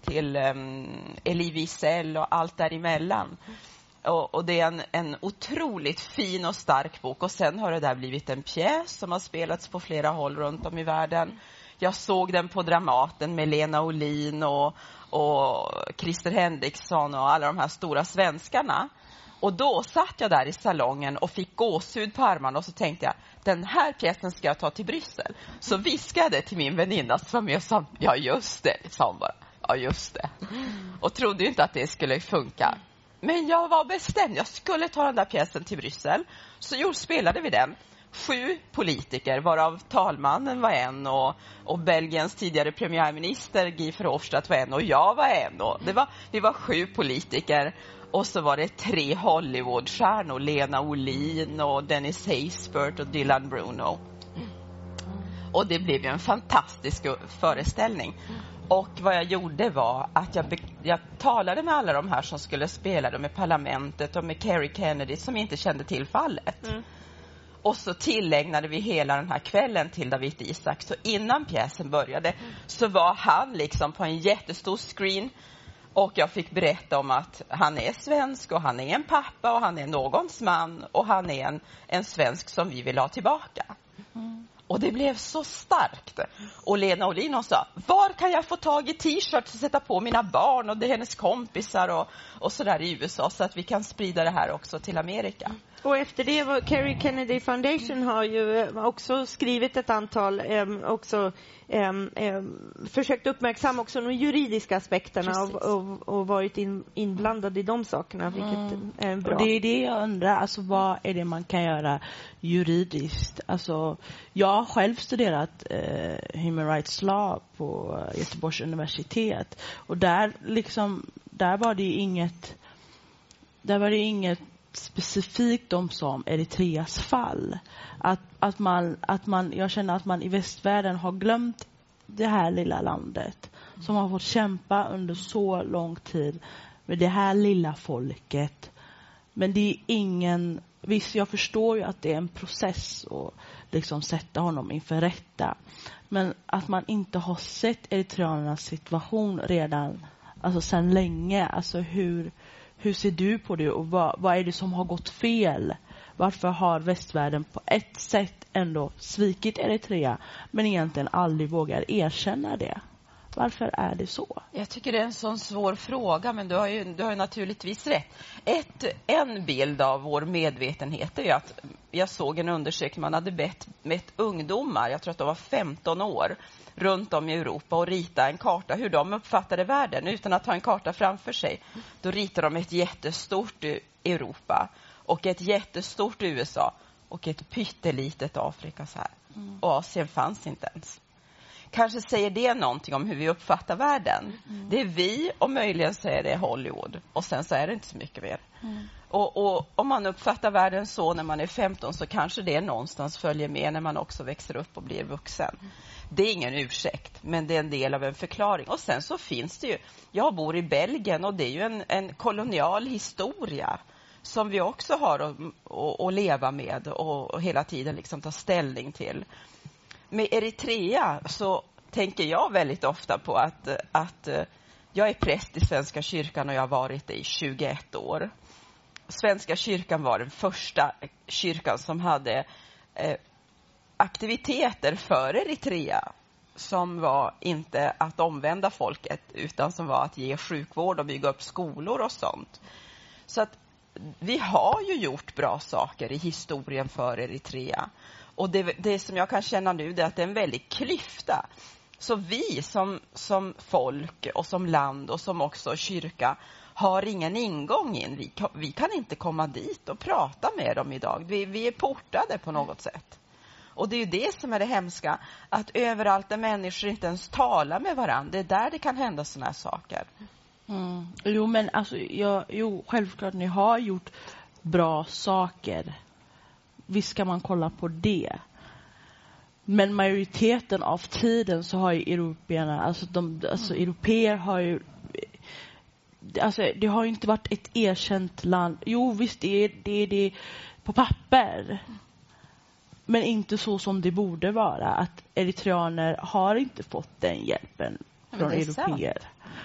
till um, Elie Wiesel och allt däremellan. Och, och, det är en, en otroligt fin och stark bok. Och sen har det där blivit en pjäs som har spelats på flera håll runt om i världen. Jag såg den på Dramaten med Lena Olin och, och Christer Henriksson och alla de här stora svenskarna. Och då satt jag där i salongen och fick gåshud på armarna och så tänkte jag, den här pjäsen ska jag ta till Bryssel. Så viskade jag till min väninna som var med och sa, ja just det, sa hon bara. Ja, just det. Och trodde inte att det skulle funka. Men jag var bestämd. Jag skulle ta den där pjäsen till Bryssel. Så jo, spelade vi den. Sju politiker, varav talmannen var en och, och Belgiens tidigare premiärminister Guy Verhofstadt var en och jag var en. Och det var, vi var sju politiker och så var det tre Hollywoodstjärnor, Lena Olin och Dennis Haysbert och Dylan Bruno. Och det blev ju en fantastisk föreställning. Och vad jag gjorde var att jag, jag talade med alla de här som skulle spela, med parlamentet och med Kerry Kennedy som inte kände till fallet. Mm. Och så tillägnade vi hela den här kvällen till David Isak. Så innan pjäsen började så var han liksom på en jättestor screen och jag fick berätta om att han är svensk och han är en pappa och han är någons man och han är en, en svensk som vi vill ha tillbaka. Mm. Och det blev så starkt. Och Lena Olin hon sa, var kan jag få tag i t-shirts och sätta på mina barn och det är hennes kompisar och, och sådär i USA så att vi kan sprida det här också till Amerika. Och efter det var Kerry Kennedy Foundation har ju eh, också skrivit ett antal, eh, också försökt uppmärksamma också de juridiska aspekterna och, och, och, varit in, inblandad i de sakerna, vilket mm. är bra. Och det är det jag undrar, alltså vad är det man kan göra juridiskt? Alltså, jag har själv studerat eh, Human Rights Law på Göteborgs universitet och där liksom, där var det inget där var det inget specifikt de som Eritreas fall. Att, att, man, att man, jag känner att man i västvärlden har glömt det här lilla landet som har fått kämpa under så lång tid med det här lilla folket. Men det är ingen... Visst, jag förstår ju att det är en process att liksom sätta honom inför rätta. Men att man inte har sett eritreanernas situation redan, alltså sedan länge. Alltså hur, hur ser du på det och vad, vad är det som har gått fel? Varför har västvärlden på ett sätt ändå svikit Eritrea men egentligen aldrig vågar erkänna det? Varför är det så? Jag tycker det är en sån svår fråga, men du har ju, du har ju naturligtvis rätt. Ett, en bild av vår medvetenhet är ju att jag såg en undersökning, man hade bett, bett ungdomar, jag tror att de var 15 år, runt om i Europa och rita en karta hur de uppfattade världen utan att ha en karta framför sig. Då ritade de ett jättestort Europa och ett jättestort USA och ett pyttelitet Afrika så här. Mm. Och Asien fanns inte ens. Kanske säger det någonting om hur vi uppfattar världen. Mm. Det är vi och möjligen så är det Hollywood och sen så är det inte så mycket mer. Mm. Och, och, om man uppfattar världen så när man är 15 så kanske det någonstans följer med när man också växer upp och blir vuxen. Det är ingen ursäkt, men det är en del av en förklaring. Och sen så finns det ju, jag bor i Belgien och det är ju en, en kolonial historia som vi också har att, att, att leva med och, och, hela tiden liksom ta ställning till. Med Eritrea så tänker jag väldigt ofta på att, att eh, jag är präst i Svenska kyrkan och jag har varit det i 21 år. Svenska kyrkan var den första kyrkan som hade eh, aktiviteter för Eritrea som var inte att omvända folket utan som var att ge sjukvård och bygga upp skolor och sånt. Så att vi har ju gjort bra saker i historien för Eritrea. Och det, det som jag kan känna nu är att det är en väldig klyfta. Så vi som, som folk och som land och som också kyrka har ingen ingång in. Vi, vi kan inte komma dit och prata med dem idag. Vi, vi är portade på något sätt. Och det är ju det som är det hemska, att överallt där människor inte ens talar med varandra, det är där det kan hända sådana här saker. Mm. Jo, men alltså, jag, jo, självklart, ni har gjort bra saker. Visst ska man kolla på det. Men majoriteten av tiden så har ju européerna, alltså, de, alltså mm. europeer har ju Alltså, det har inte varit ett erkänt land. Jo, visst, det är det, det på papper. Men inte så som det borde vara. Att eritreaner har inte fått den hjälpen från europeer.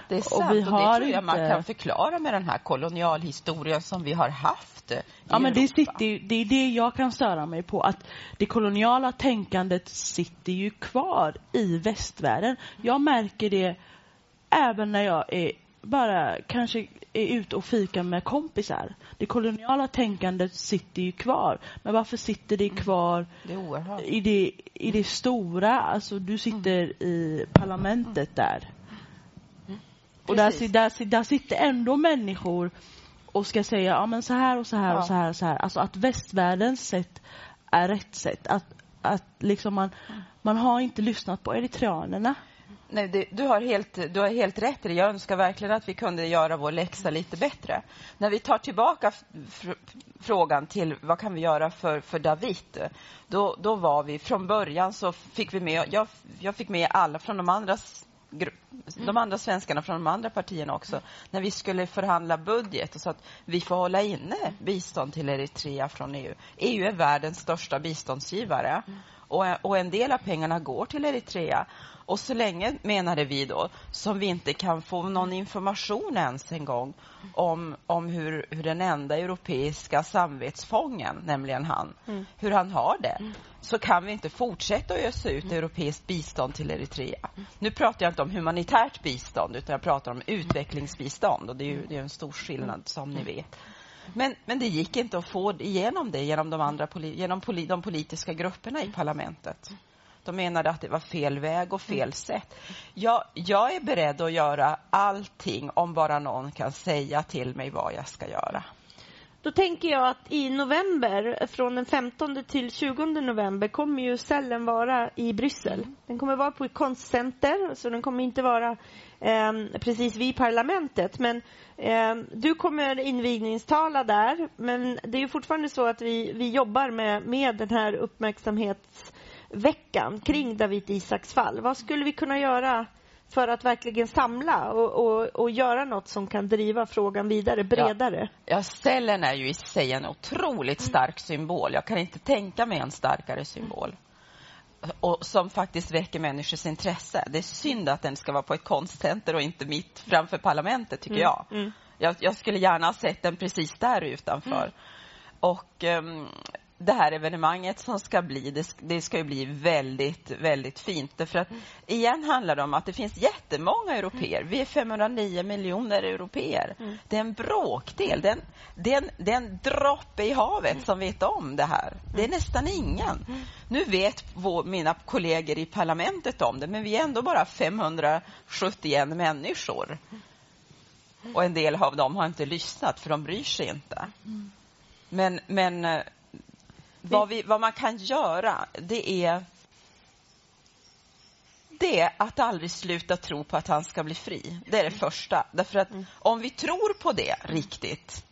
Det är sant, och, vi har och det tror jag inte... man kan förklara med den här kolonialhistorien som vi har haft i Ja, men det, sitter, det är det jag kan störa mig på. Att det koloniala tänkandet sitter ju kvar i västvärlden. Jag märker det även när jag är bara kanske är ute och fikar med kompisar. Det koloniala tänkandet sitter ju kvar. Men varför sitter det kvar det i, det, i det stora? Alltså, du sitter mm. i parlamentet där. Mm. Och där, där, där sitter ändå människor och ska säga ja, men så här och så här ja. och så här och så här. Alltså att västvärldens sätt är rätt sätt. Att, att liksom man, mm. man har inte lyssnat på eritreanerna. Nej, det, du, har helt, du har helt rätt i det. Jag önskar verkligen att vi kunde göra vår läxa lite bättre. När vi tar tillbaka frågan till vad kan vi göra för, för David, då, då var vi från början så fick vi med, jag, jag fick med alla från de andra de andra svenskarna från de andra partierna också, när vi skulle förhandla budget och så att vi får hålla inne bistånd till Eritrea från EU. EU är världens största biståndsgivare och, och en del av pengarna går till Eritrea. Och så länge, menade vi då, som vi inte kan få någon information ens en gång om, om hur, hur den enda europeiska samvetsfången, nämligen han, mm. hur han har det, mm. så kan vi inte fortsätta att ösa ut mm. europeiskt bistånd till Eritrea. Nu pratar jag inte om humanitärt bistånd, utan jag pratar om utvecklingsbistånd. Och det är ju det är en stor skillnad, som ni vet. Men, men det gick inte att få igenom det genom de, andra, genom de politiska grupperna i parlamentet. De menade att det var fel väg och fel sätt. Jag, jag är beredd att göra allting om bara någon kan säga till mig vad jag ska göra. Då tänker jag att i november, från den 15 till 20 november, kommer ju cellen vara i Bryssel. Den kommer vara på ett konstcenter, så den kommer inte vara eh, precis vid parlamentet. Men eh, du kommer invigningstala där, men det är fortfarande så att vi, vi jobbar med, med den här uppmärksamhets veckan kring David Isaks fall. Vad skulle vi kunna göra för att verkligen samla och, och, och göra något som kan driva frågan vidare, bredare? Ja, ja cellen är ju i sig en otroligt stark symbol. Jag kan inte tänka mig en starkare symbol. Och som faktiskt väcker människors intresse. Det är synd att den ska vara på ett konstcenter och inte mitt framför parlamentet, tycker mm. jag. Mm. jag. Jag skulle gärna ha sett den precis där utanför. Mm. Och um, det här evenemanget som ska bli, det, det ska ju bli väldigt, väldigt fint. Därför att igen handlar det om att det finns jättemånga europeer. Vi är 509 miljoner europeer. Mm. Det är en bråkdel. Det är en, det är en, det är en droppe i havet som vet om det här. Det är nästan ingen. Nu vet vår, mina kollegor i parlamentet om det, men vi är ändå bara 571 människor. Och en del av dem har inte lyssnat, för de bryr sig inte. Men, men vad, vi, vad man kan göra, det är det är att aldrig sluta tro på att han ska bli fri. Det är det första. Därför att mm. om vi tror på det riktigt,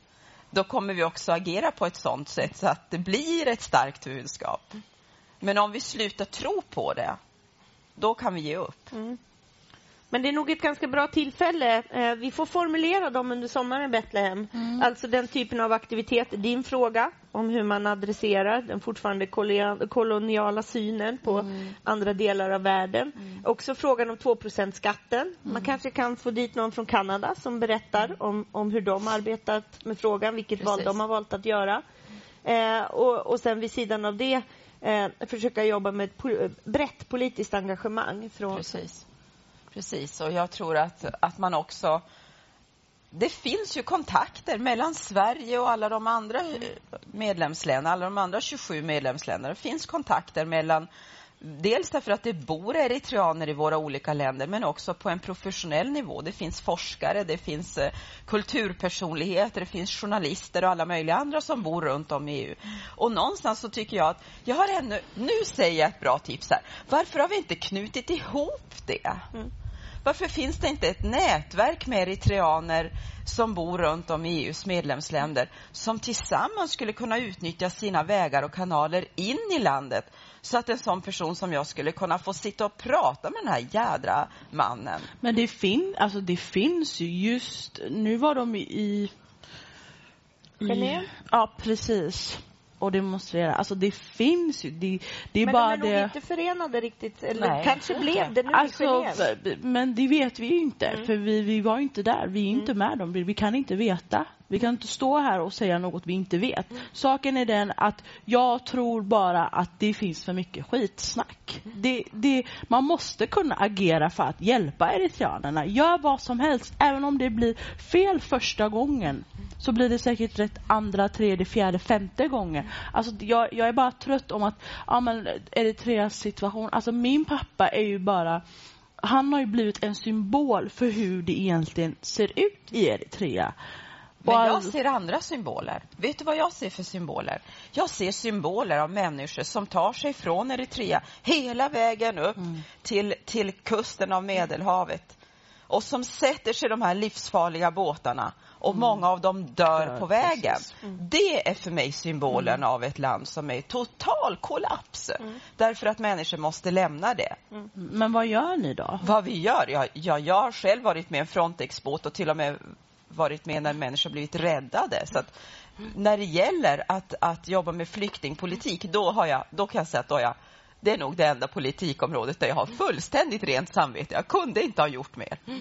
då kommer vi också agera på ett sånt sätt så att det blir ett starkt budskap. Men om vi slutar tro på det, då kan vi ge upp. Mm. Men det är nog ett ganska bra tillfälle. Eh, vi får formulera dem under sommaren, Betlehem. Mm. Alltså den typen av aktiviteter. Din fråga om hur man adresserar den fortfarande koloniala synen på mm. andra delar av världen. Mm. Också frågan om 2% skatten. Man mm. kanske kan få dit någon från Kanada som berättar mm. om, om hur de arbetat med frågan, vilket Precis. val de har valt att göra. Eh, och, och sen vid sidan av det eh, försöka jobba med ett po brett politiskt engagemang. Från, Precis Precis, och jag tror att, att man också... Det finns ju kontakter mellan Sverige och alla de andra eh, medlemsländerna, alla de andra 27 medlemsländerna. Det finns kontakter mellan Dels därför att det bor eritreaner i våra olika länder, men också på en professionell nivå. Det finns forskare, det finns eh, kulturpersonligheter, det finns journalister och alla möjliga andra som bor runt om i EU. Och någonstans så tycker jag att, jag har ännu, nu säger jag ett bra tips här. Varför har vi inte knutit ihop det? Mm. Varför finns det inte ett nätverk med eritreaner som bor runt om i EUs medlemsländer som tillsammans skulle kunna utnyttja sina vägar och kanaler in i landet så att en sån person som jag skulle kunna få sitta och prata med den här jädra mannen. Men det, fin alltså det finns ju just, nu var de i... i Genève? Ja, precis och demonstrera. Alltså det finns ju. Det, det är men bara de är nog inte förenade riktigt. Eller Nej. kanske blev det nu alltså, Men det vet vi ju inte. Mm. För vi, vi var inte där. Vi är mm. inte med dem. Vi kan inte veta. Vi kan inte stå här och säga något vi inte vet. Mm. Saken är den att jag tror bara att det finns för mycket skitsnack. Mm. Det, det, man måste kunna agera för att hjälpa eritreanerna. Gör vad som helst, även om det blir fel första gången så blir det säkert rätt andra, tredje, fjärde, femte gången. Alltså, jag, jag är bara trött om att ja, men Eritreas situation. Alltså min pappa är ju bara han har ju blivit en symbol för hur det egentligen ser ut i Eritrea. Men jag ser andra symboler. Vet du vad jag ser för symboler? Jag ser symboler av människor som tar sig från Eritrea hela vägen upp mm. till, till kusten av Medelhavet och som sätter sig i de här livsfarliga båtarna och mm. många av dem dör ja, på vägen. Mm. Det är för mig symbolen mm. av ett land som är i total kollaps mm. därför att människor måste lämna det. Mm. Men vad gör ni då? Vad vi gör? Ja, ja, jag har själv varit med i en Frontex-båt och till och med varit med när människor blivit räddade. Så att när det gäller att, att jobba med flyktingpolitik, då, har jag, då kan jag säga att då jag Det är nog det enda politikområdet där jag har fullständigt rent samvete. Jag kunde inte ha gjort mer. Men-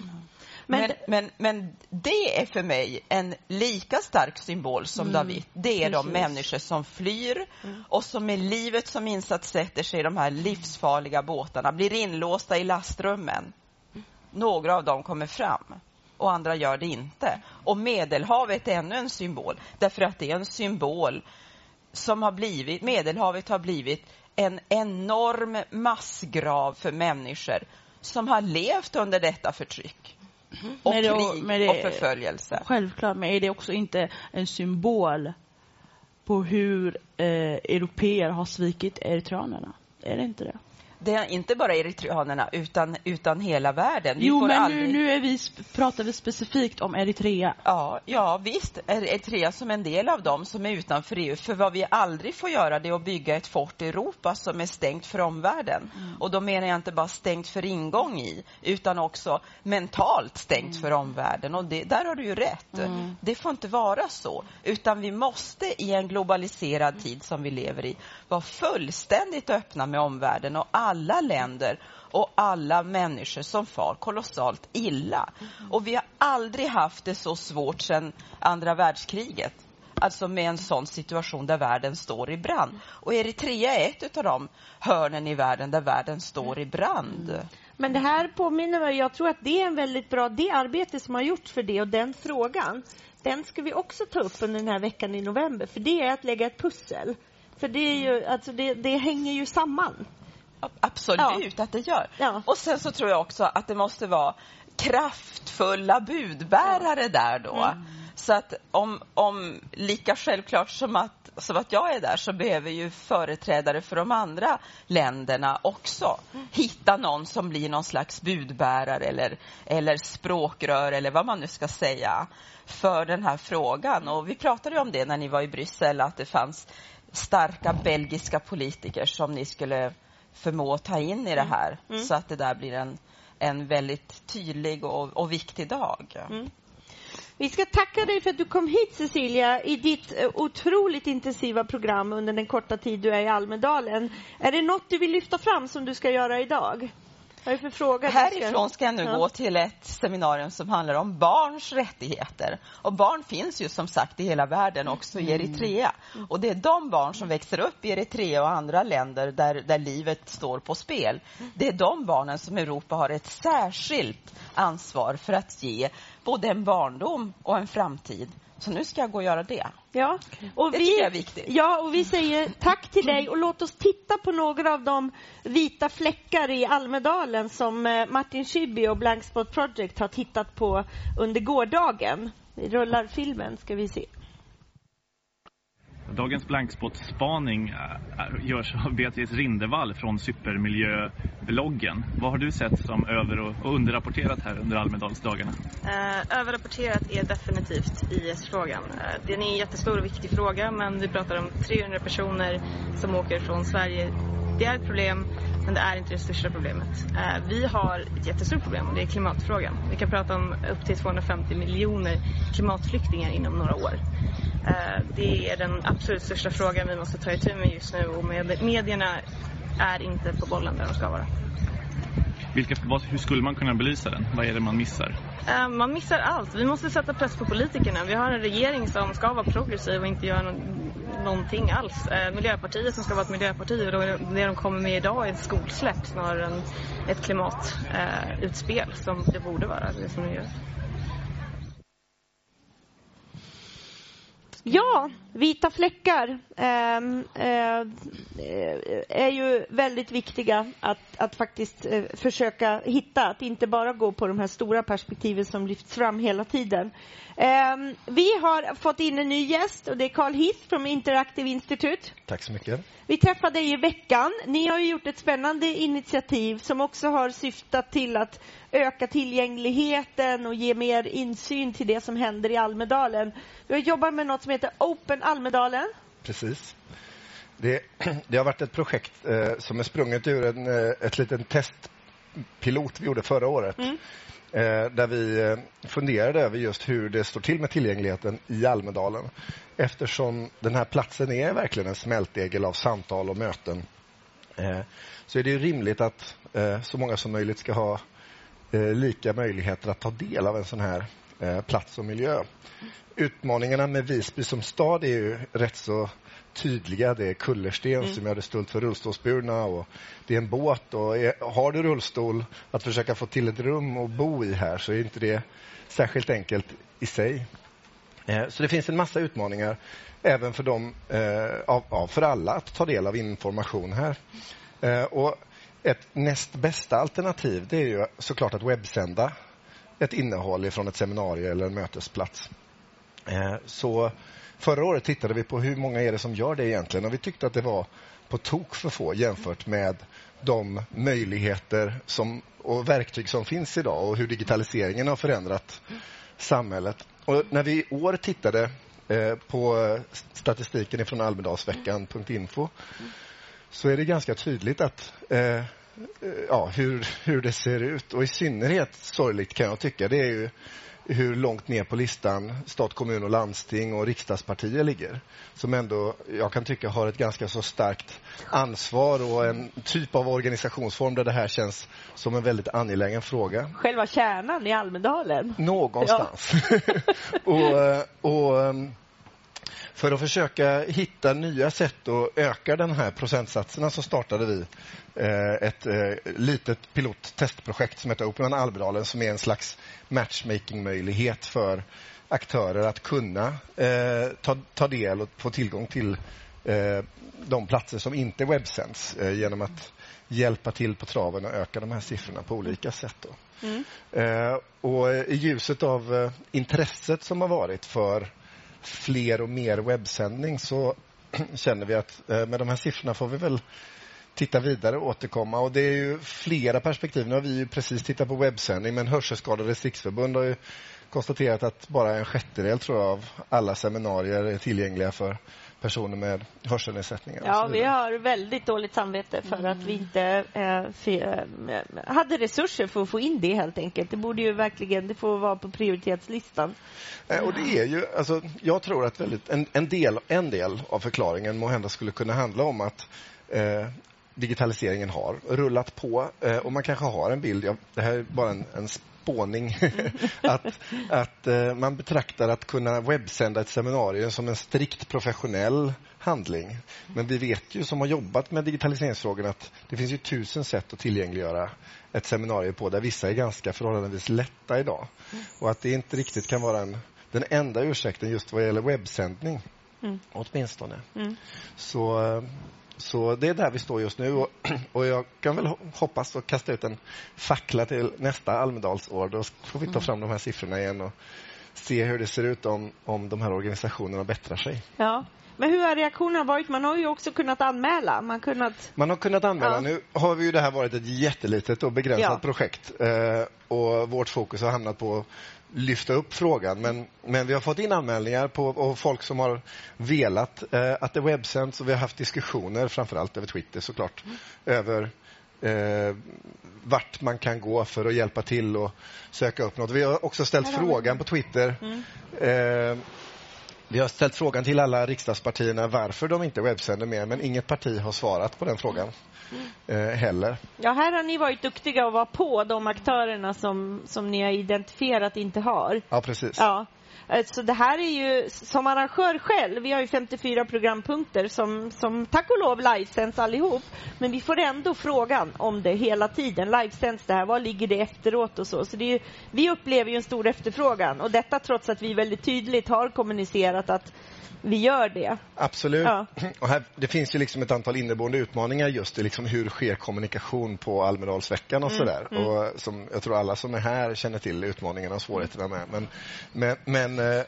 Men, men, men det är för mig en lika stark symbol som David. Det är de Precis. människor som flyr och som med livet som insats sätter sig i de här livsfarliga båtarna, blir inlåsta i lastrummen. Några av dem kommer fram och andra gör det inte. Och Medelhavet är ännu en symbol, därför att det är en symbol som har blivit, Medelhavet har blivit en enorm massgrav för människor som har levt under detta förtryck. Och Men det- krig men det- och förföljelse. Självklart, men är det också inte en symbol på hur eh, europeer har svikit eritreanerna? Är det inte det? Det är inte bara eritreanerna, utan, utan hela världen. Vi jo, men aldrig... nu, nu vi, pratar vi specifikt om Eritrea. Ja, ja, visst Eritrea som en del av dem som är utanför EU. För vad vi aldrig får göra det är att bygga ett fort i Europa som är stängt för omvärlden. Och då menar jag inte bara stängt för ingång i, utan också mentalt stängt för omvärlden. Och det, där har du ju rätt. Det får inte vara så. Utan vi måste i en globaliserad tid som vi lever i vara fullständigt öppna med omvärlden och alla länder och alla människor som far kolossalt illa. Och vi har aldrig haft det så svårt sedan andra världskriget. Alltså med en sån situation där världen står i brand. Och Eritrea är ett av de hörnen i världen där världen står i brand. Men det här påminner mig, jag tror att det är en väldigt bra, det arbete som har gjorts för det och den frågan, den ska vi också ta upp under den här veckan i november, för det är att lägga ett pussel. För det är ju, alltså det, det hänger ju samman. Absolut att det gör. Ja. Och sen så tror jag också att det måste vara kraftfulla budbärare där då. Mm. Så att om, om lika självklart som att, som att jag är där så behöver ju företrädare för de andra länderna också Mm. hitta någon som blir någon slags budbärare eller, eller språkrör eller vad man nu ska säga för den här frågan. Och vi pratade ju om det när ni var i Bryssel att det fanns starka belgiska politiker som ni skulle förmå ta in i det här så att det där blir en, en väldigt tydlig och, och viktig dag. Vi ska tacka dig för att du kom hit Cecilia i ditt eh, otroligt intensiva program under den korta tid du är i Almedalen. Är det något du vill lyfta fram som du ska göra idag? Vad är för fråga? Härifrån ska jag nu Ja. gå till ett seminarium som handlar om barns rättigheter. Och barn finns ju som sagt i hela världen, också i Eritrea. Och det är de barn som växer upp i Eritrea och andra länder där, där livet står på spel. Det är de barnen som Europa har ett särskilt ansvar för att ge både en barndom och en framtid. Så nu ska jag gå och göra det. Ja, och Det vi, tycker jag är viktigt. Ja, och vi säger tack till dig och låt oss titta på några av de vita fläckar i Almedalen som eh, Martin Schibbye och Blank Spot Project har tittat på under gårdagen. Vi rullar filmen ska vi se. Dagens blankspot-spaning äh, äh, görs av Beatrice Rindevall från Supermiljöbloggen. Vad har du sett som över och och underrapporterat här under Almedalsdagarna? Eh, överrapporterat är definitivt IS-frågan. Eh, det är en jättestor och viktig fråga men vi pratar om 300 personer som åker från Sverige. Det är ett problem men det är inte det största problemet. Eh, vi har ett jättestort problem och det är klimatfrågan. Vi kan prata om upp till 250 miljoner klimatflyktingar inom några år. Eh, det är den absolut största frågan vi måste ta itu med just nu och med, medierna är inte på bollen där de ska vara. Vilka, hur skulle man kunna belysa den? Vad är det man missar? Eh, Man missar allt. Vi måste sätta press på politikerna. Vi har en regering som ska vara progressiv och inte göra någon, någonting alls. Eh, Miljöpartiet som ska vara ett miljöparti och det de kommer med idag är ett skolsläpp snarare än ett klimatutspel utspel som det borde vara. Det som det gör. Ja, vita fläckar ehm, eh, är ju väldigt viktiga att, att faktiskt eh, försöka hitta. Att inte bara gå på de här stora perspektiven som lyfts fram hela tiden. Ehm, vi har fått in en ny gäst och det är Carl Heath från Interactive Institute. Tack så mycket. Vi träffade dig i veckan. Ni har ju gjort ett spännande initiativ som också har syftat till att öka tillgängligheten och ge mer insyn till det som händer i Almedalen. Vi har jobbat med något som heter Open Almedalen. Precis. Det, det har varit ett projekt eh, som är sprunget ur en, eh, ett litet testpilot vi gjorde förra året. Eh, där vi eh, funderade över just hur det står till med tillgängligheten i Almedalen. Eftersom den här platsen är verkligen en smältdegel av samtal och möten Eh, så är det ju rimligt att så många som möjligt ska ha lika möjligheter att ta del av en sån här plats och miljö. Utmaningarna med Visby som stad är ju rätt så tydliga. Det är kullersten Mm. som gör det stult för rullstolsburna och det är en båt. Och är, har du rullstol, att försöka få till ett rum och bo i här så är inte det särskilt enkelt i sig. Eh, Så det finns en massa utmaningar även för, dem, eh, av, av, för alla att ta del av information här. Eh, Och ett näst bästa alternativ det är ju såklart att webbsända ett innehåll från ett seminarium eller en mötesplats. Eh, så förra året tittade vi på hur många är det som gör det egentligen och vi tyckte att det var på tok för få jämfört med de möjligheter som, och verktyg som finns idag och hur digitaliseringen har förändrat samhället. Och när vi i år tittade eh, på statistiken från Almedalsveckan.info så är det ganska tydligt att eh, ja, hur, hur det ser ut. Och i synnerhet sorgligt kan jag tycka, det är ju hur långt ner på listan stat, kommun och landsting och riksdagspartier ligger. Som ändå, jag kan tycka, har ett ganska så starkt ansvar och en typ av organisationsform där det här känns som en väldigt angelägen fråga. Själva kärnan i Almedalen. Någonstans. och, eh, och ehm, för att försöka hitta nya sätt att öka den här procentsatserna så startade vi eh, ett eh, litet pilottestprojekt som heter Open Almedalen som är en slags matchmaking-möjlighet för aktörer att kunna eh, ta, ta del och få tillgång till de platser som inte webbsänds genom att hjälpa till på traven och öka de här siffrorna på olika sätt. Mm. Och I ljuset av intresset som har varit för fler och mer webbsändning så känner vi att eh, med de här siffrorna får vi väl titta vidare och återkomma. Och det är ju flera perspektiv. Nu har vi ju precis tittat på webbsändning men Hörselskadades riksförbund har ju konstaterat att bara en sjättedel tror jag, av alla seminarier är tillgängliga för personer med hörselnedsättningar. Ja, vi har väldigt dåligt samvete för att vi inte eh, eh, hade resurser för att få in det helt enkelt. Det borde ju verkligen, det får vara på prioritetslistan. Eh, Och det är ju, alltså, jag tror att väldigt, en, en, del, en del av förklaringen må hända skulle kunna handla om att eh, digitaliseringen har rullat på eh, och man kanske har en bild, ja, det här är bara en, en spåning, att, att eh, man betraktar att kunna webbsända ett seminarium som en strikt professionell handling. Men vi vet ju som har jobbat med digitaliseringsfrågorna att det finns ju tusen sätt att tillgängliggöra ett seminarium på där vissa är ganska förhållandevis lätta idag. Och att det inte riktigt kan vara en, den enda ursäkten just vad gäller webbsändning. Mm. Åtminstone. Mm. Så, eh, så det är där vi står just nu och, och jag kan väl ho- hoppas och kasta ut en fackla till nästa Almedalsår. Då får vi ta fram de här siffrorna igen och se hur det ser ut om, om de här organisationerna bättrar sig. Ja. Men hur har reaktionerna varit? Man har ju också kunnat anmäla. Man kunnat... Man har kunnat anmäla. Ja. Nu har vi ju det här varit ett jättelitet och begränsat Ja. projekt eh, och vårt fokus har hamnat på att lyfta upp frågan. Men, men vi har fått in anmälningar på och folk som har velat eh, att det webbsänds och vi har haft diskussioner, framförallt över Twitter såklart, över eh, vart man kan gå för att hjälpa till och söka upp något. Vi har också ställt vi frågan på Twitter Mm. Eh, vi har ställt frågan till alla riksdagspartierna varför de inte webbsänder mer, men inget parti har svarat på den frågan eh, heller. Ja, här har ni varit duktiga och vara på de aktörerna som, som ni har identifierat inte har. Ja, precis. Ja. Eh, Så det här är ju, som arrangör själv, vi har ju 54 programpunkter som, som tack och lov livesänds allihop. Men vi får ändå frågan om det hela tiden. Livesänds det här? Vad ligger det efteråt och så? Så ju, vi upplever ju en stor efterfrågan och detta trots att vi väldigt tydligt har kommunicerat att vi gör det. Absolut. Ja. Och här, det finns ju liksom ett antal inneboende utmaningar just i liksom hur sker kommunikation på Almedalsveckan och Mm, sådär. mm. Och som jag tror alla som är här känner till utmaningarna och svårigheterna med. Men, men, men, eh,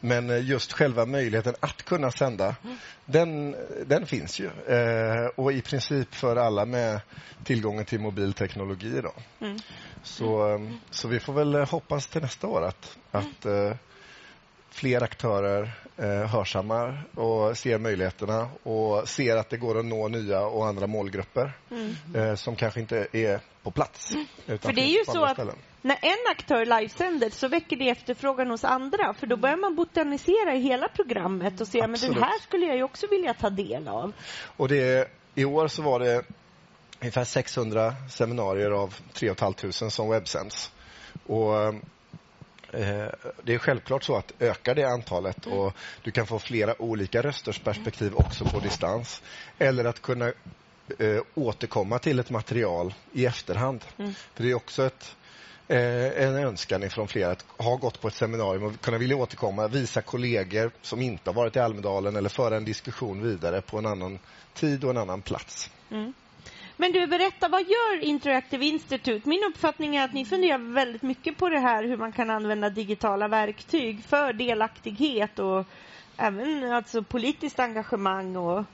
men just själva möjligheten att kunna sända, den, den finns ju. Eh, och i princip för alla med tillgången till mobilteknologi. Då. Mm. Så, eh, så vi får väl hoppas till nästa år att, att eh, fler aktörer eh, hörsammar och ser möjligheterna och ser att det går att nå nya och andra målgrupper Mm. eh, som kanske inte är på plats. Utan För det är ju så att ställen. När en aktör livesänder så väcker det efterfrågan hos andra. För då börjar man botanisera i hela programmet och se men den här skulle jag ju också vilja ta del av. Och det, I år så var det ungefär 600 seminarier av 3 500 som webbsänds. Och eh, det är självklart så att ökar det antalet och du kan få flera olika rösters perspektiv också på distans. Eller att kunna eh, återkomma till ett material i efterhand. Mm. För det är också ett, Eh, en önskan ifrån flera att ha gått på ett seminarium och kunna vilja återkomma, visa kollegor som inte har varit i Almedalen eller föra en diskussion vidare på en annan tid och en annan plats. Mm. Men du, berätta, vad gör Interactive Institute? Min uppfattning är att ni funderar väldigt mycket på det här hur man kan använda digitala verktyg för delaktighet och även alltså politiskt engagemang och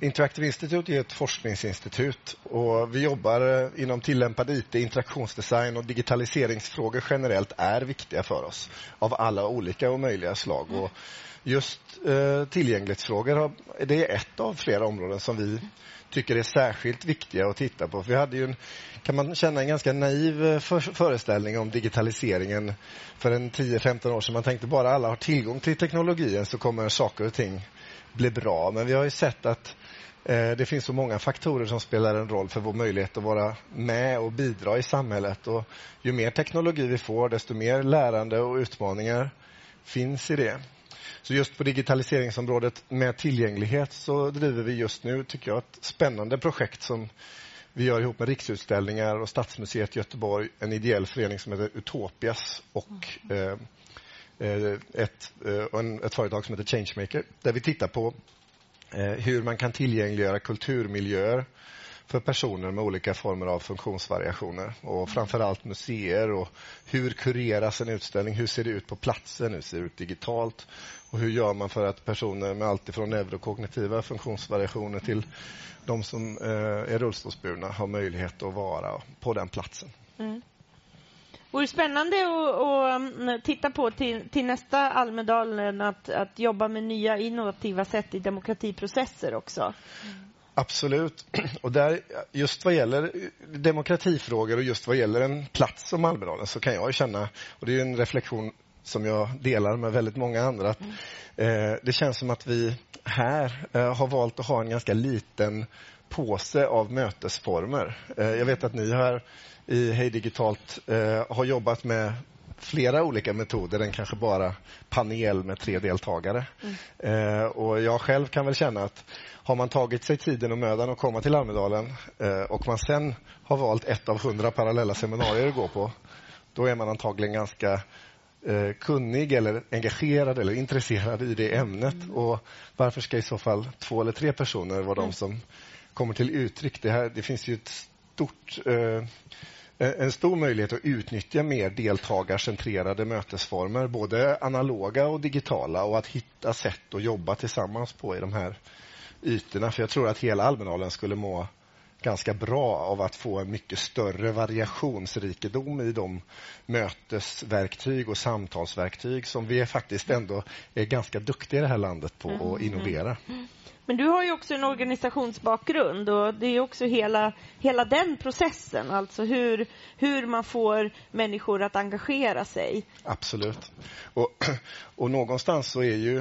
Interactive Institute är ett forskningsinstitut och vi jobbar uh, inom tillämpad IT, interaktionsdesign och digitaliseringsfrågor generellt är viktiga för oss av alla olika och möjliga slag. Och just uh, tillgänglighetsfrågor har, det är ett av flera områden som vi tycker är särskilt viktiga att titta på. För vi hade ju en, kan man känna en ganska naiv för, föreställning om digitaliseringen för en 10-15 år sedan. Man tänkte bara alla har tillgång till teknologin så kommer saker och ting bli bra. Men vi har ju sett att eh, det finns så många faktorer som spelar en roll för vår möjlighet att vara med och bidra i samhället. Och ju mer teknologi vi får, desto mer lärande och utmaningar finns i det. Så just på digitaliseringsområdet med tillgänglighet så driver vi just nu, tycker jag, ett spännande projekt som vi gör ihop med Riksutställningar och Stadsmuseet Göteborg, en ideell förening som heter Utopias och eh, Eh, Eh, ett, eh, ett företag som heter Changemaker där vi tittar på eh, hur man kan tillgängliggöra kulturmiljöer för personer med olika former av funktionsvariationer och framförallt museer och hur kureras en utställning, hur ser det ut på platsen, hur ser det ut digitalt och hur gör man för att personer med allt från neurokognitiva funktionsvariationer till de som är rullstolsburna har möjlighet att vara på den platsen. Mm vore spännande att, mm, titta på till, till nästa Almedalen eh, att, att jobba med nya innovativa sätt i demokratiprocesser också. Mm. Absolut. Och där, just vad gäller demokratifrågor och just vad gäller en plats som Almedalen så kan jag känna, och det är en reflektion som jag delar med väldigt många andra, att eh, det känns som att vi här eh, har valt att ha en ganska liten påse av mötesformer. Eh, jag vet att ni har i Hej Digitalt eh, har jobbat med flera olika metoder än kanske bara panel med tre deltagare. Mm. Eh, och Jag själv kan väl känna att har man tagit sig tiden och mödan att komma till Almedalen eh, och man sen har valt ett av hundra parallella seminarier att gå på, då är man antagligen ganska eh, kunnig eller engagerad eller intresserad i det ämnet. Mm. Och Varför ska i så fall två eller tre personer vara mm. de som kommer till uttryck? Det, här, det finns ju ett stort eh, Eh, en stor möjlighet att utnyttja mer deltagarcentrerade mötesformer, både analoga och digitala och att hitta sätt att jobba tillsammans på i de här ytorna. För jag tror att hela Almedalen skulle må ganska bra av att få en mycket större variationsrikedom i de mötesverktyg och samtalsverktyg som vi faktiskt ändå är ganska duktiga i det här landet på att mm. innovera. Men du har ju också en organisationsbakgrund och det är också hela, hela den processen, alltså hur, hur man får människor att engagera sig. Absolut. Och, och någonstans så är ju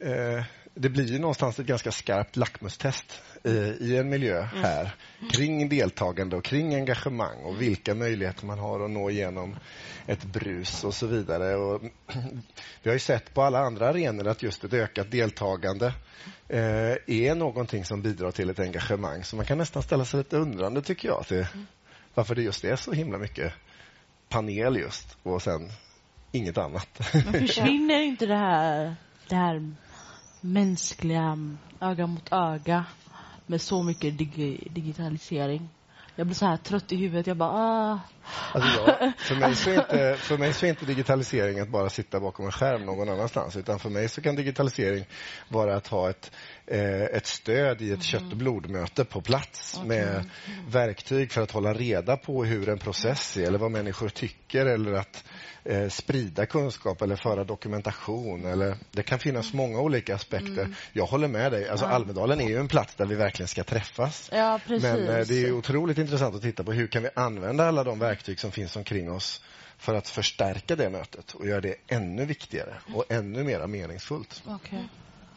eh, det blir ju någonstans ett ganska skarpt lackmustest i, i en miljö mm. här mm. kring deltagande och kring engagemang och vilka möjligheter man har att nå igenom ett brus och så vidare. Och vi har ju sett på alla andra arenor att just ett ökat deltagande eh, är någonting som bidrar till ett engagemang. Så man kan nästan ställa sig lite undrande, tycker jag, till varför det just är så himla mycket panel just och sen inget annat. Men försvinner inte det här, det här mänskliga öga mot öga med så mycket dig digitalisering? Jag blir så här trött i huvudet. Jag bara... Ah. Alltså jag, för, mig så är inte, för mig så inte digitalisering att bara sitta bakom en skärm någon annanstans. Utan för mig så kan digitalisering vara att ha ett, eh, ett stöd i ett mm. kött och blodmöte på plats okay. med verktyg för att hålla reda på hur en process är eller vad människor tycker eller att eh, sprida kunskap eller föra dokumentation. Eller, det kan finnas många olika aspekter. Mm. Jag håller med dig. Alltså, ja. Almedalen är ju en plats där vi verkligen ska träffas. Ja, Men eh, det är otroligt intressant att titta på hur kan vi använda alla de verktyg som finns omkring oss för att förstärka det mötet och göra det ännu viktigare och ännu mer meningsfullt. Okej. Okay.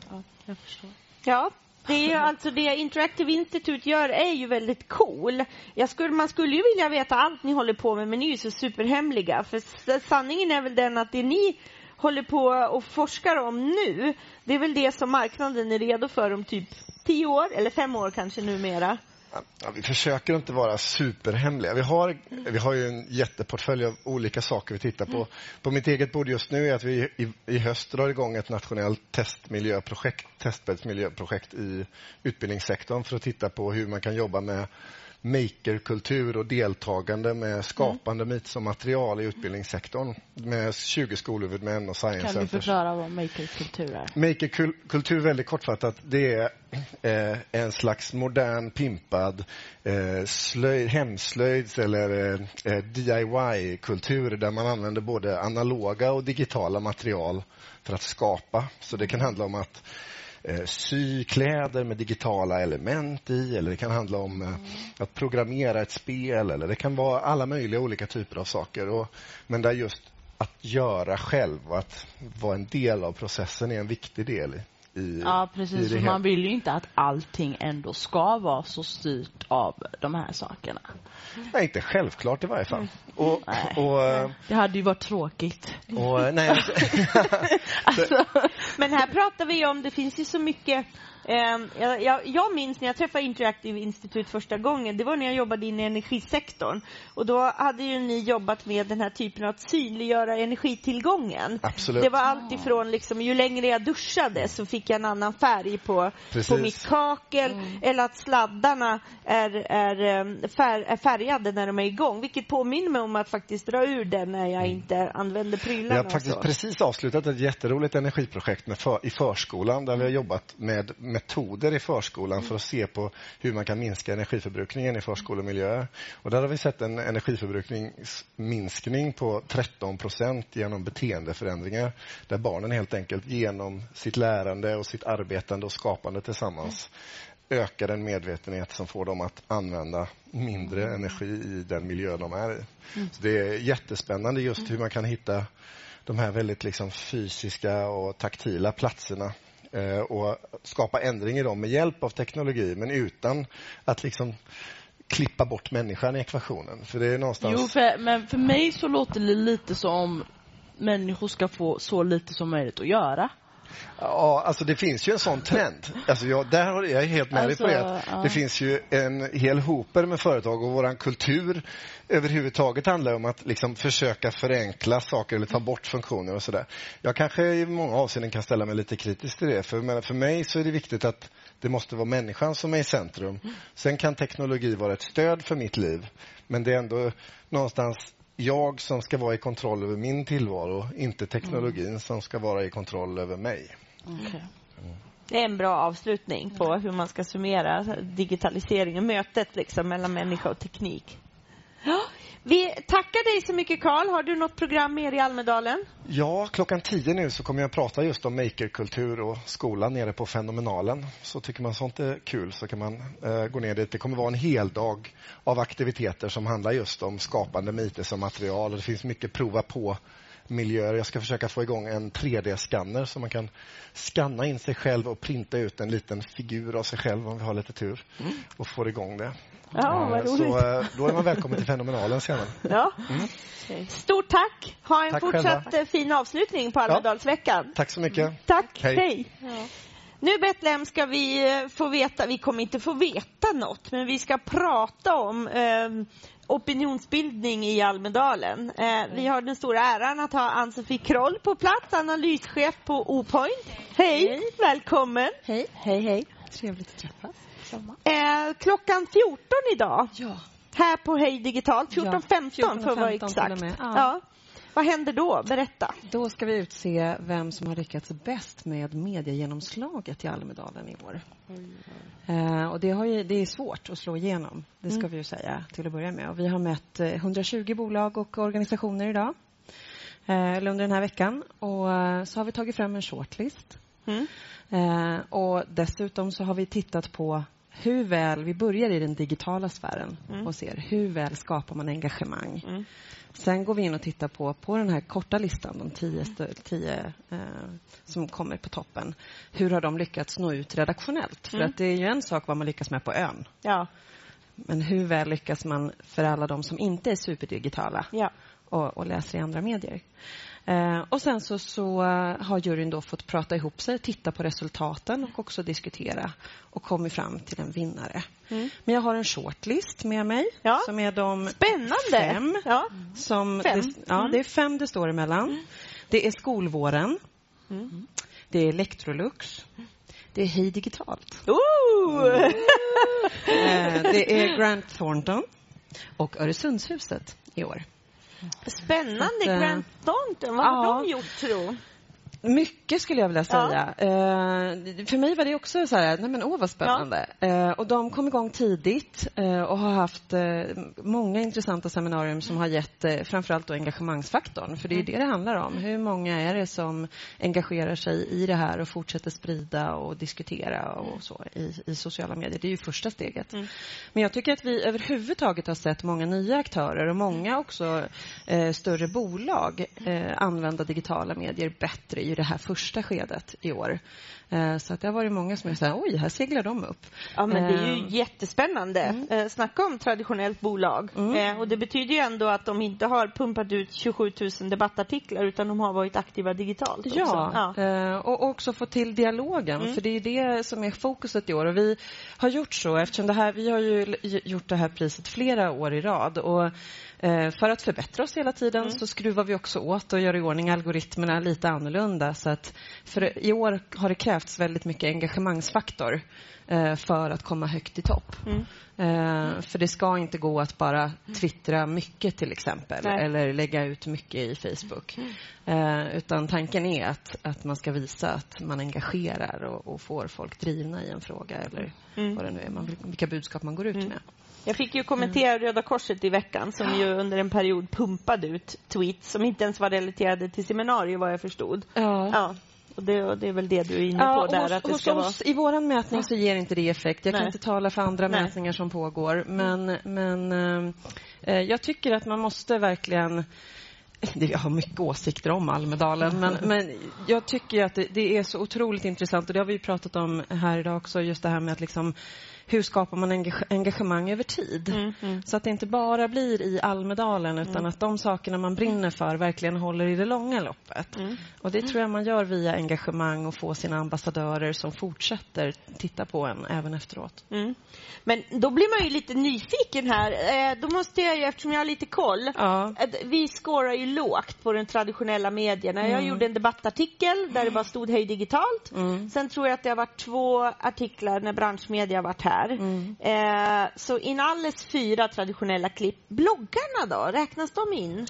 Ja, jag förstår. Ja, Det är ju alltså det Interactive Institute gör är ju väldigt cool. Jag skulle, man skulle ju vilja veta allt ni håller på med, men ni är ju så superhemliga. För sanningen är väl den att det ni håller på och forskar om nu, det är väl det som marknaden är redo för om typ tio år, eller fem år kanske numera. Ja, vi försöker inte vara superhemliga. Vi har, vi har ju en jätteportfölj av olika saker vi tittar på. På mitt eget bord just nu är att vi i, i höst drar igång ett nationellt testmiljöprojekt, testbäddsmiljöprojekt i utbildningssektorn för att titta på hur man kan jobba med makerkultur och deltagande med skapande mm. som material i utbildningssektorn med 20 skolhuvudmän och science Kan centers. du förklara vad makerkultur är? Makerkultur, väldigt kortfattat, det är eh, en slags modern, pimpad eh, slöjd, hemslöjds eller eh, DIY-kultur där man använder både analoga och digitala material för att skapa. Så det kan handla om att eh, sy kläder med digitala element i eller det kan handla om eh, att programmera ett spel eller det kan vara alla möjliga olika typer av saker. Och, men där just att göra själv och att vara en del av processen är en viktig del i, i, Ja, precis. För man vill ju inte att allting ändå ska vara så styrt av de här sakerna. Nej, inte självklart i varje fall. Och, Nej. och, eh, Det hade ju varit tråkigt. och, nej, alltså, Alltså, men här pratar vi om, det finns ju så mycket jag, jag, jag minns när jag träffade Interactive Institute första gången, det var när jag jobbade in i energisektorn. Och då hade ju ni jobbat med den här typen av att synliggöra energitillgången. Absolut. Det var allt ifrån, liksom, ju längre jag duschade så fick jag en annan färg på, Precis. på mitt kakel. Eller att sladdarna är, är, eh, fär, är färgade när de är igång. Vilket påminner mig om att faktiskt dra ur den när jag inte använder prylarna. har och faktiskt precis avslutat ett jätteroligt energiprojekt med för, i förskolan där vi har jobbat med metoder i förskolan för att se på hur man kan minska energiförbrukningen i förskolemiljö. Och där har vi sett en energiförbrukningsminskning på 13 procent genom beteendeförändringar där barnen helt enkelt genom sitt lärande och sitt arbetande och skapande tillsammans ökar en medvetenhet som får dem att använda mindre energi i den miljö de är i. Så det är jättespännande just hur man kan hitta de här väldigt liksom fysiska och taktila platserna Eh, och skapa ändring i dem med hjälp av teknologi men utan att liksom klippa bort människan i ekvationen. För det är någonstans... Jo, för, men för mig så låter det lite som människor ska få så lite som möjligt att göra. Ja, alltså det finns ju en sån trend. Alltså jag, där har jag är helt med dig på Alltså, det. ja. Det finns ju en hel hoper med företag och våran kultur överhuvudtaget handlar om att liksom försöka förenkla saker eller ta bort funktioner och sådär. Jag kanske i många avseenden kan ställa mig lite kritisk till det. För, men för mig så är det viktigt att det måste vara människan som är i centrum. Sen kan teknologi vara ett stöd för mitt liv. Men det är ändå någonstans jag som ska vara i kontroll över min tillvaro, inte teknologin som ska vara i kontroll över mig. Okay. Det är en bra avslutning på hur man ska summera digitaliseringen, mötet liksom mellan människa och teknik. Vi tackar dig så mycket Karl. Har du något program mer i Almedalen? Ja, klockan tio nu så kommer jag prata just om makerkultur och skolan nere på Fenomenalen. Så tycker man sånt är kul så kan man eh, gå ner dit. Det kommer vara en hel dag av aktiviteter som handlar just om skapande med IT som material. Och det finns mycket prova på miljöer. Jag ska försöka få igång en 3D-skanner så man kan skanna in sig själv och printa ut en liten figur av sig själv om vi har lite tur och får igång det. Ja, vad Eh, roligt. Så eh, då är man välkommen till Fenomenalen senare. Ja. Stort tack. Ha en Tack fortsatt själva. eh, fin avslutning på Almedalsveckan. Tack så mycket. Tack. Hej. Hej. Nu Betlehem ska vi eh, få veta, vi kommer inte få veta något, men vi ska prata om eh, opinionsbildning i Almedalen. Eh, vi har den stora äran att ha Ann-Sofie Kroll på plats, analyschef på O-point. Hej, välkommen. Hej. Hej, hej. Trevligt att träffas. Eh, klockan 14 idag, Ja. här på Hej Digitalt, 14.15 för att vara 14.15 till och exakt. med. Ja. Ja. Vad händer då? Berätta. Då ska vi utse vem som har lyckats bäst med mediegenomslaget i Almedalen i år. Eh, och det, har ju, det är svårt att slå igenom, det ska Mm. vi ju säga till att börja med. Och vi har mött eh, 120 bolag och organisationer idag, eh, eller under den här veckan. Och eh, så har vi tagit fram en shortlist. Mm. Eh, och dessutom så har vi tittat på hur väl, vi börjar i den digitala sfären och ser hur väl skapar man engagemang. Sen går vi in och tittar på, på den här korta listan, de tio, tio eh, som kommer på toppen. Hur har de lyckats nå ut redaktionellt? För Mm. att det är ju en sak vad man lyckas med på ön. Ja. Men hur väl lyckas man för alla de som inte är superdigitala Ja. och, och läser i andra medier? Eh, och sen så, så eh, har juryn då fått prata ihop sig, titta på resultaten och också diskutera och kommit fram till en vinnare. Mm. Men jag har en shortlist med mig Ja. som är de Spännande! fem. Ja. Som Fem. Det, ja, Mm. det är fem det står emellan. Det är Skolvåren. Mm. Det är Electrolux. Det är Hej Digitalt. Eh, det är Grant Thornton och Öresundshuset i år. Spännande. Att, eh, Grant Thornton, vad har ja. de gjort tro? Mycket skulle jag vilja säga. Eh, för mig var det också så här, nej men åh vad spännande. Eh, och de kom igång tidigt eh, och har haft eh, många intressanta seminarier som har gett eh, framförallt då engagemangsfaktorn. För det är ju det det handlar om. Hur många är det som engagerar sig i det här och fortsätter sprida och diskutera och så i, i sociala medier. Det är ju första steget. Men jag tycker att vi överhuvudtaget har sett många nya aktörer och många också eh, större bolag eh, använda digitala medier bättre i det här första skedet i år. Eh, så att det har varit många som är så här, oj, här seglar de upp. Ja, men det är ju Eh, jättespännande. Eh, snacka om traditionellt bolag. Eh, och det betyder ju ändå att de inte har pumpat ut 27 000 debattartiklar utan de har varit aktiva digitalt också. Ja, ja. och också få till dialogen, Mm. för det är det som är fokuset i år. Och vi har gjort så, eftersom det här, vi har ju gjort det här priset flera år i rad. Och för att förbättra oss hela tiden Mm. så skruvar vi också åt och gör i ordning algoritmerna lite annorlunda. Så att för I år har det krävts väldigt mycket engagemangsfaktor eh, för att komma högt i topp. Mm. Eh, för det ska inte gå att bara twittra mycket till exempel Nej. eller lägga ut mycket i Facebook. Eh, utan tanken är att, att man ska visa att man engagerar och, och får folk drivna i en fråga eller Mm. vad det nu är, man, vilka budskap man går ut med. Jag fick ju kommentera Mm. Röda Korset i veckan som ju under en period pumpade ut tweets som inte ens var relaterade till seminarier vad jag förstod. Ja. Ja. Och det, och det är väl det du är inne på där. hos, att det hos ska oss, I vår mätning så ger inte det effekt. Jag kan Nej. inte tala för andra Nej. mätningar som pågår. Men, men eh, eh, jag tycker att man måste verkligen jag har mycket åsikter om Almedalen, men, men jag tycker att det, det är så otroligt intressant och det har vi ju pratat om här idag också, just det här med att liksom hur skapar man engage- engagemang över tid? Mm, mm. Så att det inte bara blir i Almedalen utan att de sakerna man brinner för verkligen håller i det långa loppet. Mm. Och det tror jag man gör via engagemang och få sina ambassadörer som fortsätter titta på en även efteråt. Mm. Men då blir man ju lite nyfiken här. Eh, då måste jag ju, eftersom jag har lite koll. Ja. att Vi skårar ju lågt på de traditionella medierna. Jag Mm. gjorde en debattartikel där det bara stod Hej digitalt. Mm. Sen tror jag att det har varit två artiklar när branschmedia har varit här. Mm. Eh, så inalles fyra traditionella klipp. Bloggarna då, räknas de in?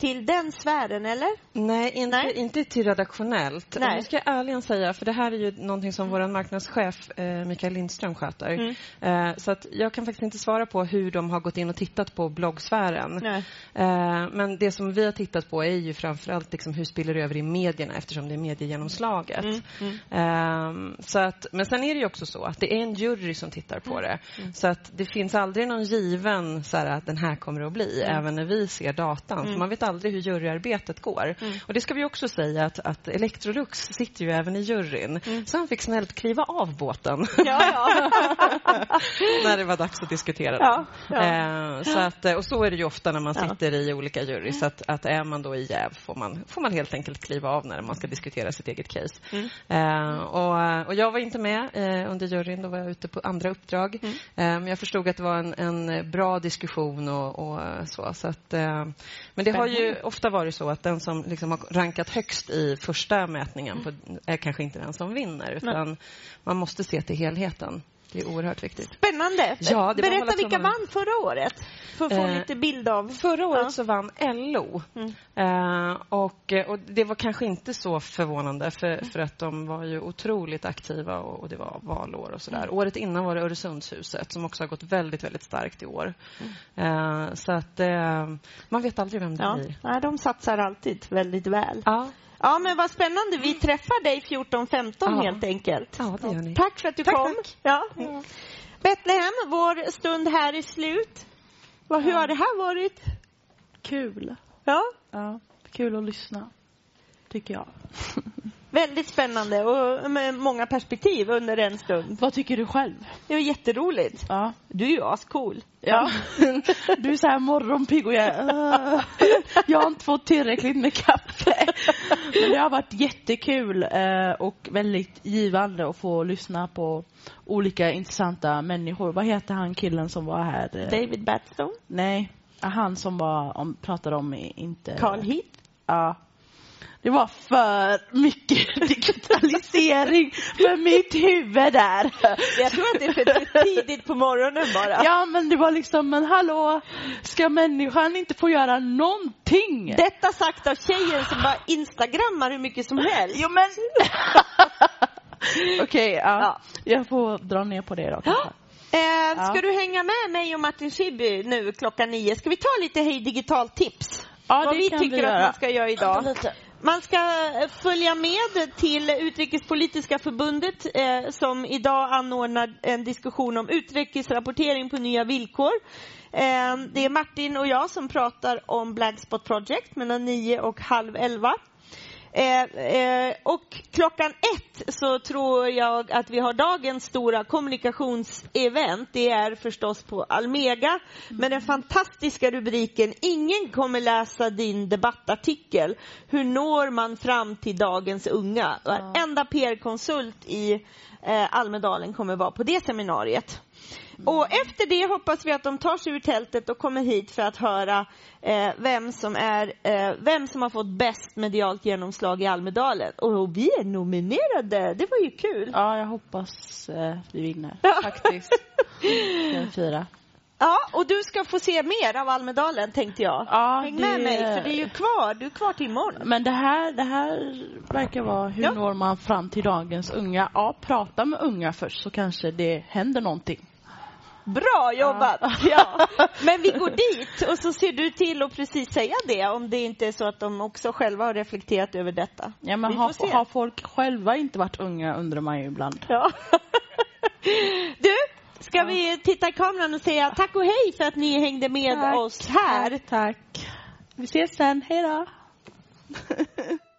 Till den sfären eller? Nej, inte, Nej. inte till redaktionellt. Nej. Och nu ska jag ärligen säga, för det här är ju någonting som vår marknadschef eh, Mikael Lindström sköter. Mm. Eh, så att jag kan faktiskt inte svara på hur de har gått in och tittat på bloggsfären. Eh, men det som vi har tittat på är ju framförallt liksom hur spiller det över i medierna eftersom det är mediegenomslaget. Mm, mm. Ehm, så att, men sen är det ju också så att det är en jury som tittar på det. Mm. Så att det finns aldrig någon given så här, att den här kommer att bli, Mm. även när vi ser datan. Mm. För man vet aldrig hur juryarbetet går. Mm. Och det ska vi också säga att, att Electrolux sitter ju även i juryn. Så han fick snällt kliva av båten Mm. Ja, ja. när det var dags att diskutera Ja. Eh, så att, och så är det ju ofta när man sitter i olika jury. Så att, att är man då i jäv får man, får man helt enkelt kliva av när man ska diskutera sitt eget case. Mm. Eh, och, och jag var inte med eh, under juryn, då var jag ute på andra uppdrag. Mm. Eh, men jag förstod att det var en, en bra diskussion och, och så. så att, eh, men det har ju Spännande. ofta varit så att den som liksom har rankat högst i första mätningen på, är kanske inte den som vinner. Utan man måste se till helheten. Det är oerhört viktigt. Spännande. Ja, Berätta vilka vann förra året. För att få Eh, lite bild av... Förra året Ja. så vann LO. Mm. Eh, och, och det var kanske inte så förvånande för, för att de var ju otroligt aktiva och, och det var valår och sådär. Mm. Året innan var det Öresundshuset som också har gått väldigt, väldigt starkt i år. Mm. Eh, så att eh, man vet aldrig vem det Ja. blir. Nej, de satsar alltid väldigt väl. Ja, Ja, men vad spännande. Vi träffar dig 14-15 Ja. helt enkelt. ja det gör ni. Tack för att du Tack, kom. tack. Ja. Betlehem, vår stund här är slut. Hur har det här varit? Kul. Ja, Ja, kul att lyssna. Tycker jag. väldigt spännande och med många perspektiv under en stund. Vad tycker du själv? Det var jätteroligt. Ja. Du är ju ascool. Ja. Du är så här morgonpigg och jag, uh, jag har inte fått tillräckligt med kaffe. Men det har varit jättekul eh, och väldigt givande att få lyssna på olika intressanta människor. Vad heter han killen som var här? Eh, David Batstone, Nej, han som var, om, pratade om inte... Carl Heath. Ja. Det var för mycket digitalisering för mitt huvud där. Jag tror att det är för tidigt på morgonen bara. Ja, men det var liksom, men hallå, ska människan inte få göra någonting? Detta sagt av tjejen som bara instagrammar hur mycket som helst. Jo, men... Okej, ja. Ja. Jag får dra ner på det då kanske. Eh, ska Ja. du hänga med mig och Martin Schibbye nu klockan nio? Ska vi ta lite Hej Digital tips? Ja, Vad det vi kan tycker vi att man ska göra idag. Man ska eh, följa med till Utrikespolitiska förbundet eh, som idag anordnar en diskussion om utrikesrapportering på nya villkor. Eh, det är Martin och jag som pratar om Blackspot Project mellan nio och halv elva. Eh, eh, och klockan ett så tror jag att vi har dagens stora kommunikationsevent. Det är förstås på Almega med den fantastiska rubriken Ingen kommer läsa din debattartikel. Hur når man fram till dagens unga? Varenda PR-konsult i eh, Almedalen kommer vara på det seminariet. Och efter det hoppas vi att de tar sig ur tältet och kommer hit för att höra eh, vem, som är, eh, vem som har fått bäst medialt genomslag i Almedalen. Och vi är nominerade, det var ju kul. Ja, jag hoppas eh, vi vinner faktiskt. Fyra. Ja, och du ska få se mer av Almedalen tänkte jag. Ja, Häng med det- mig, för det är ju kvar. Du är kvar till imorgon. Men det här, det här verkar vara hur Ja. når man fram till dagens unga? Ja, prata med unga först så kanske det händer någonting. Bra jobbat! Ja. Men vi går dit och så ser du till att precis säga det om det inte är så att de också själva har reflekterat över detta. Ja, men har, har folk själva inte varit unga undrar man ju ibland. Ja. Du, ska vi titta i kameran och säga tack och hej för att ni hängde med Tack, oss här. Tack, tack. Vi ses sen. Hej då.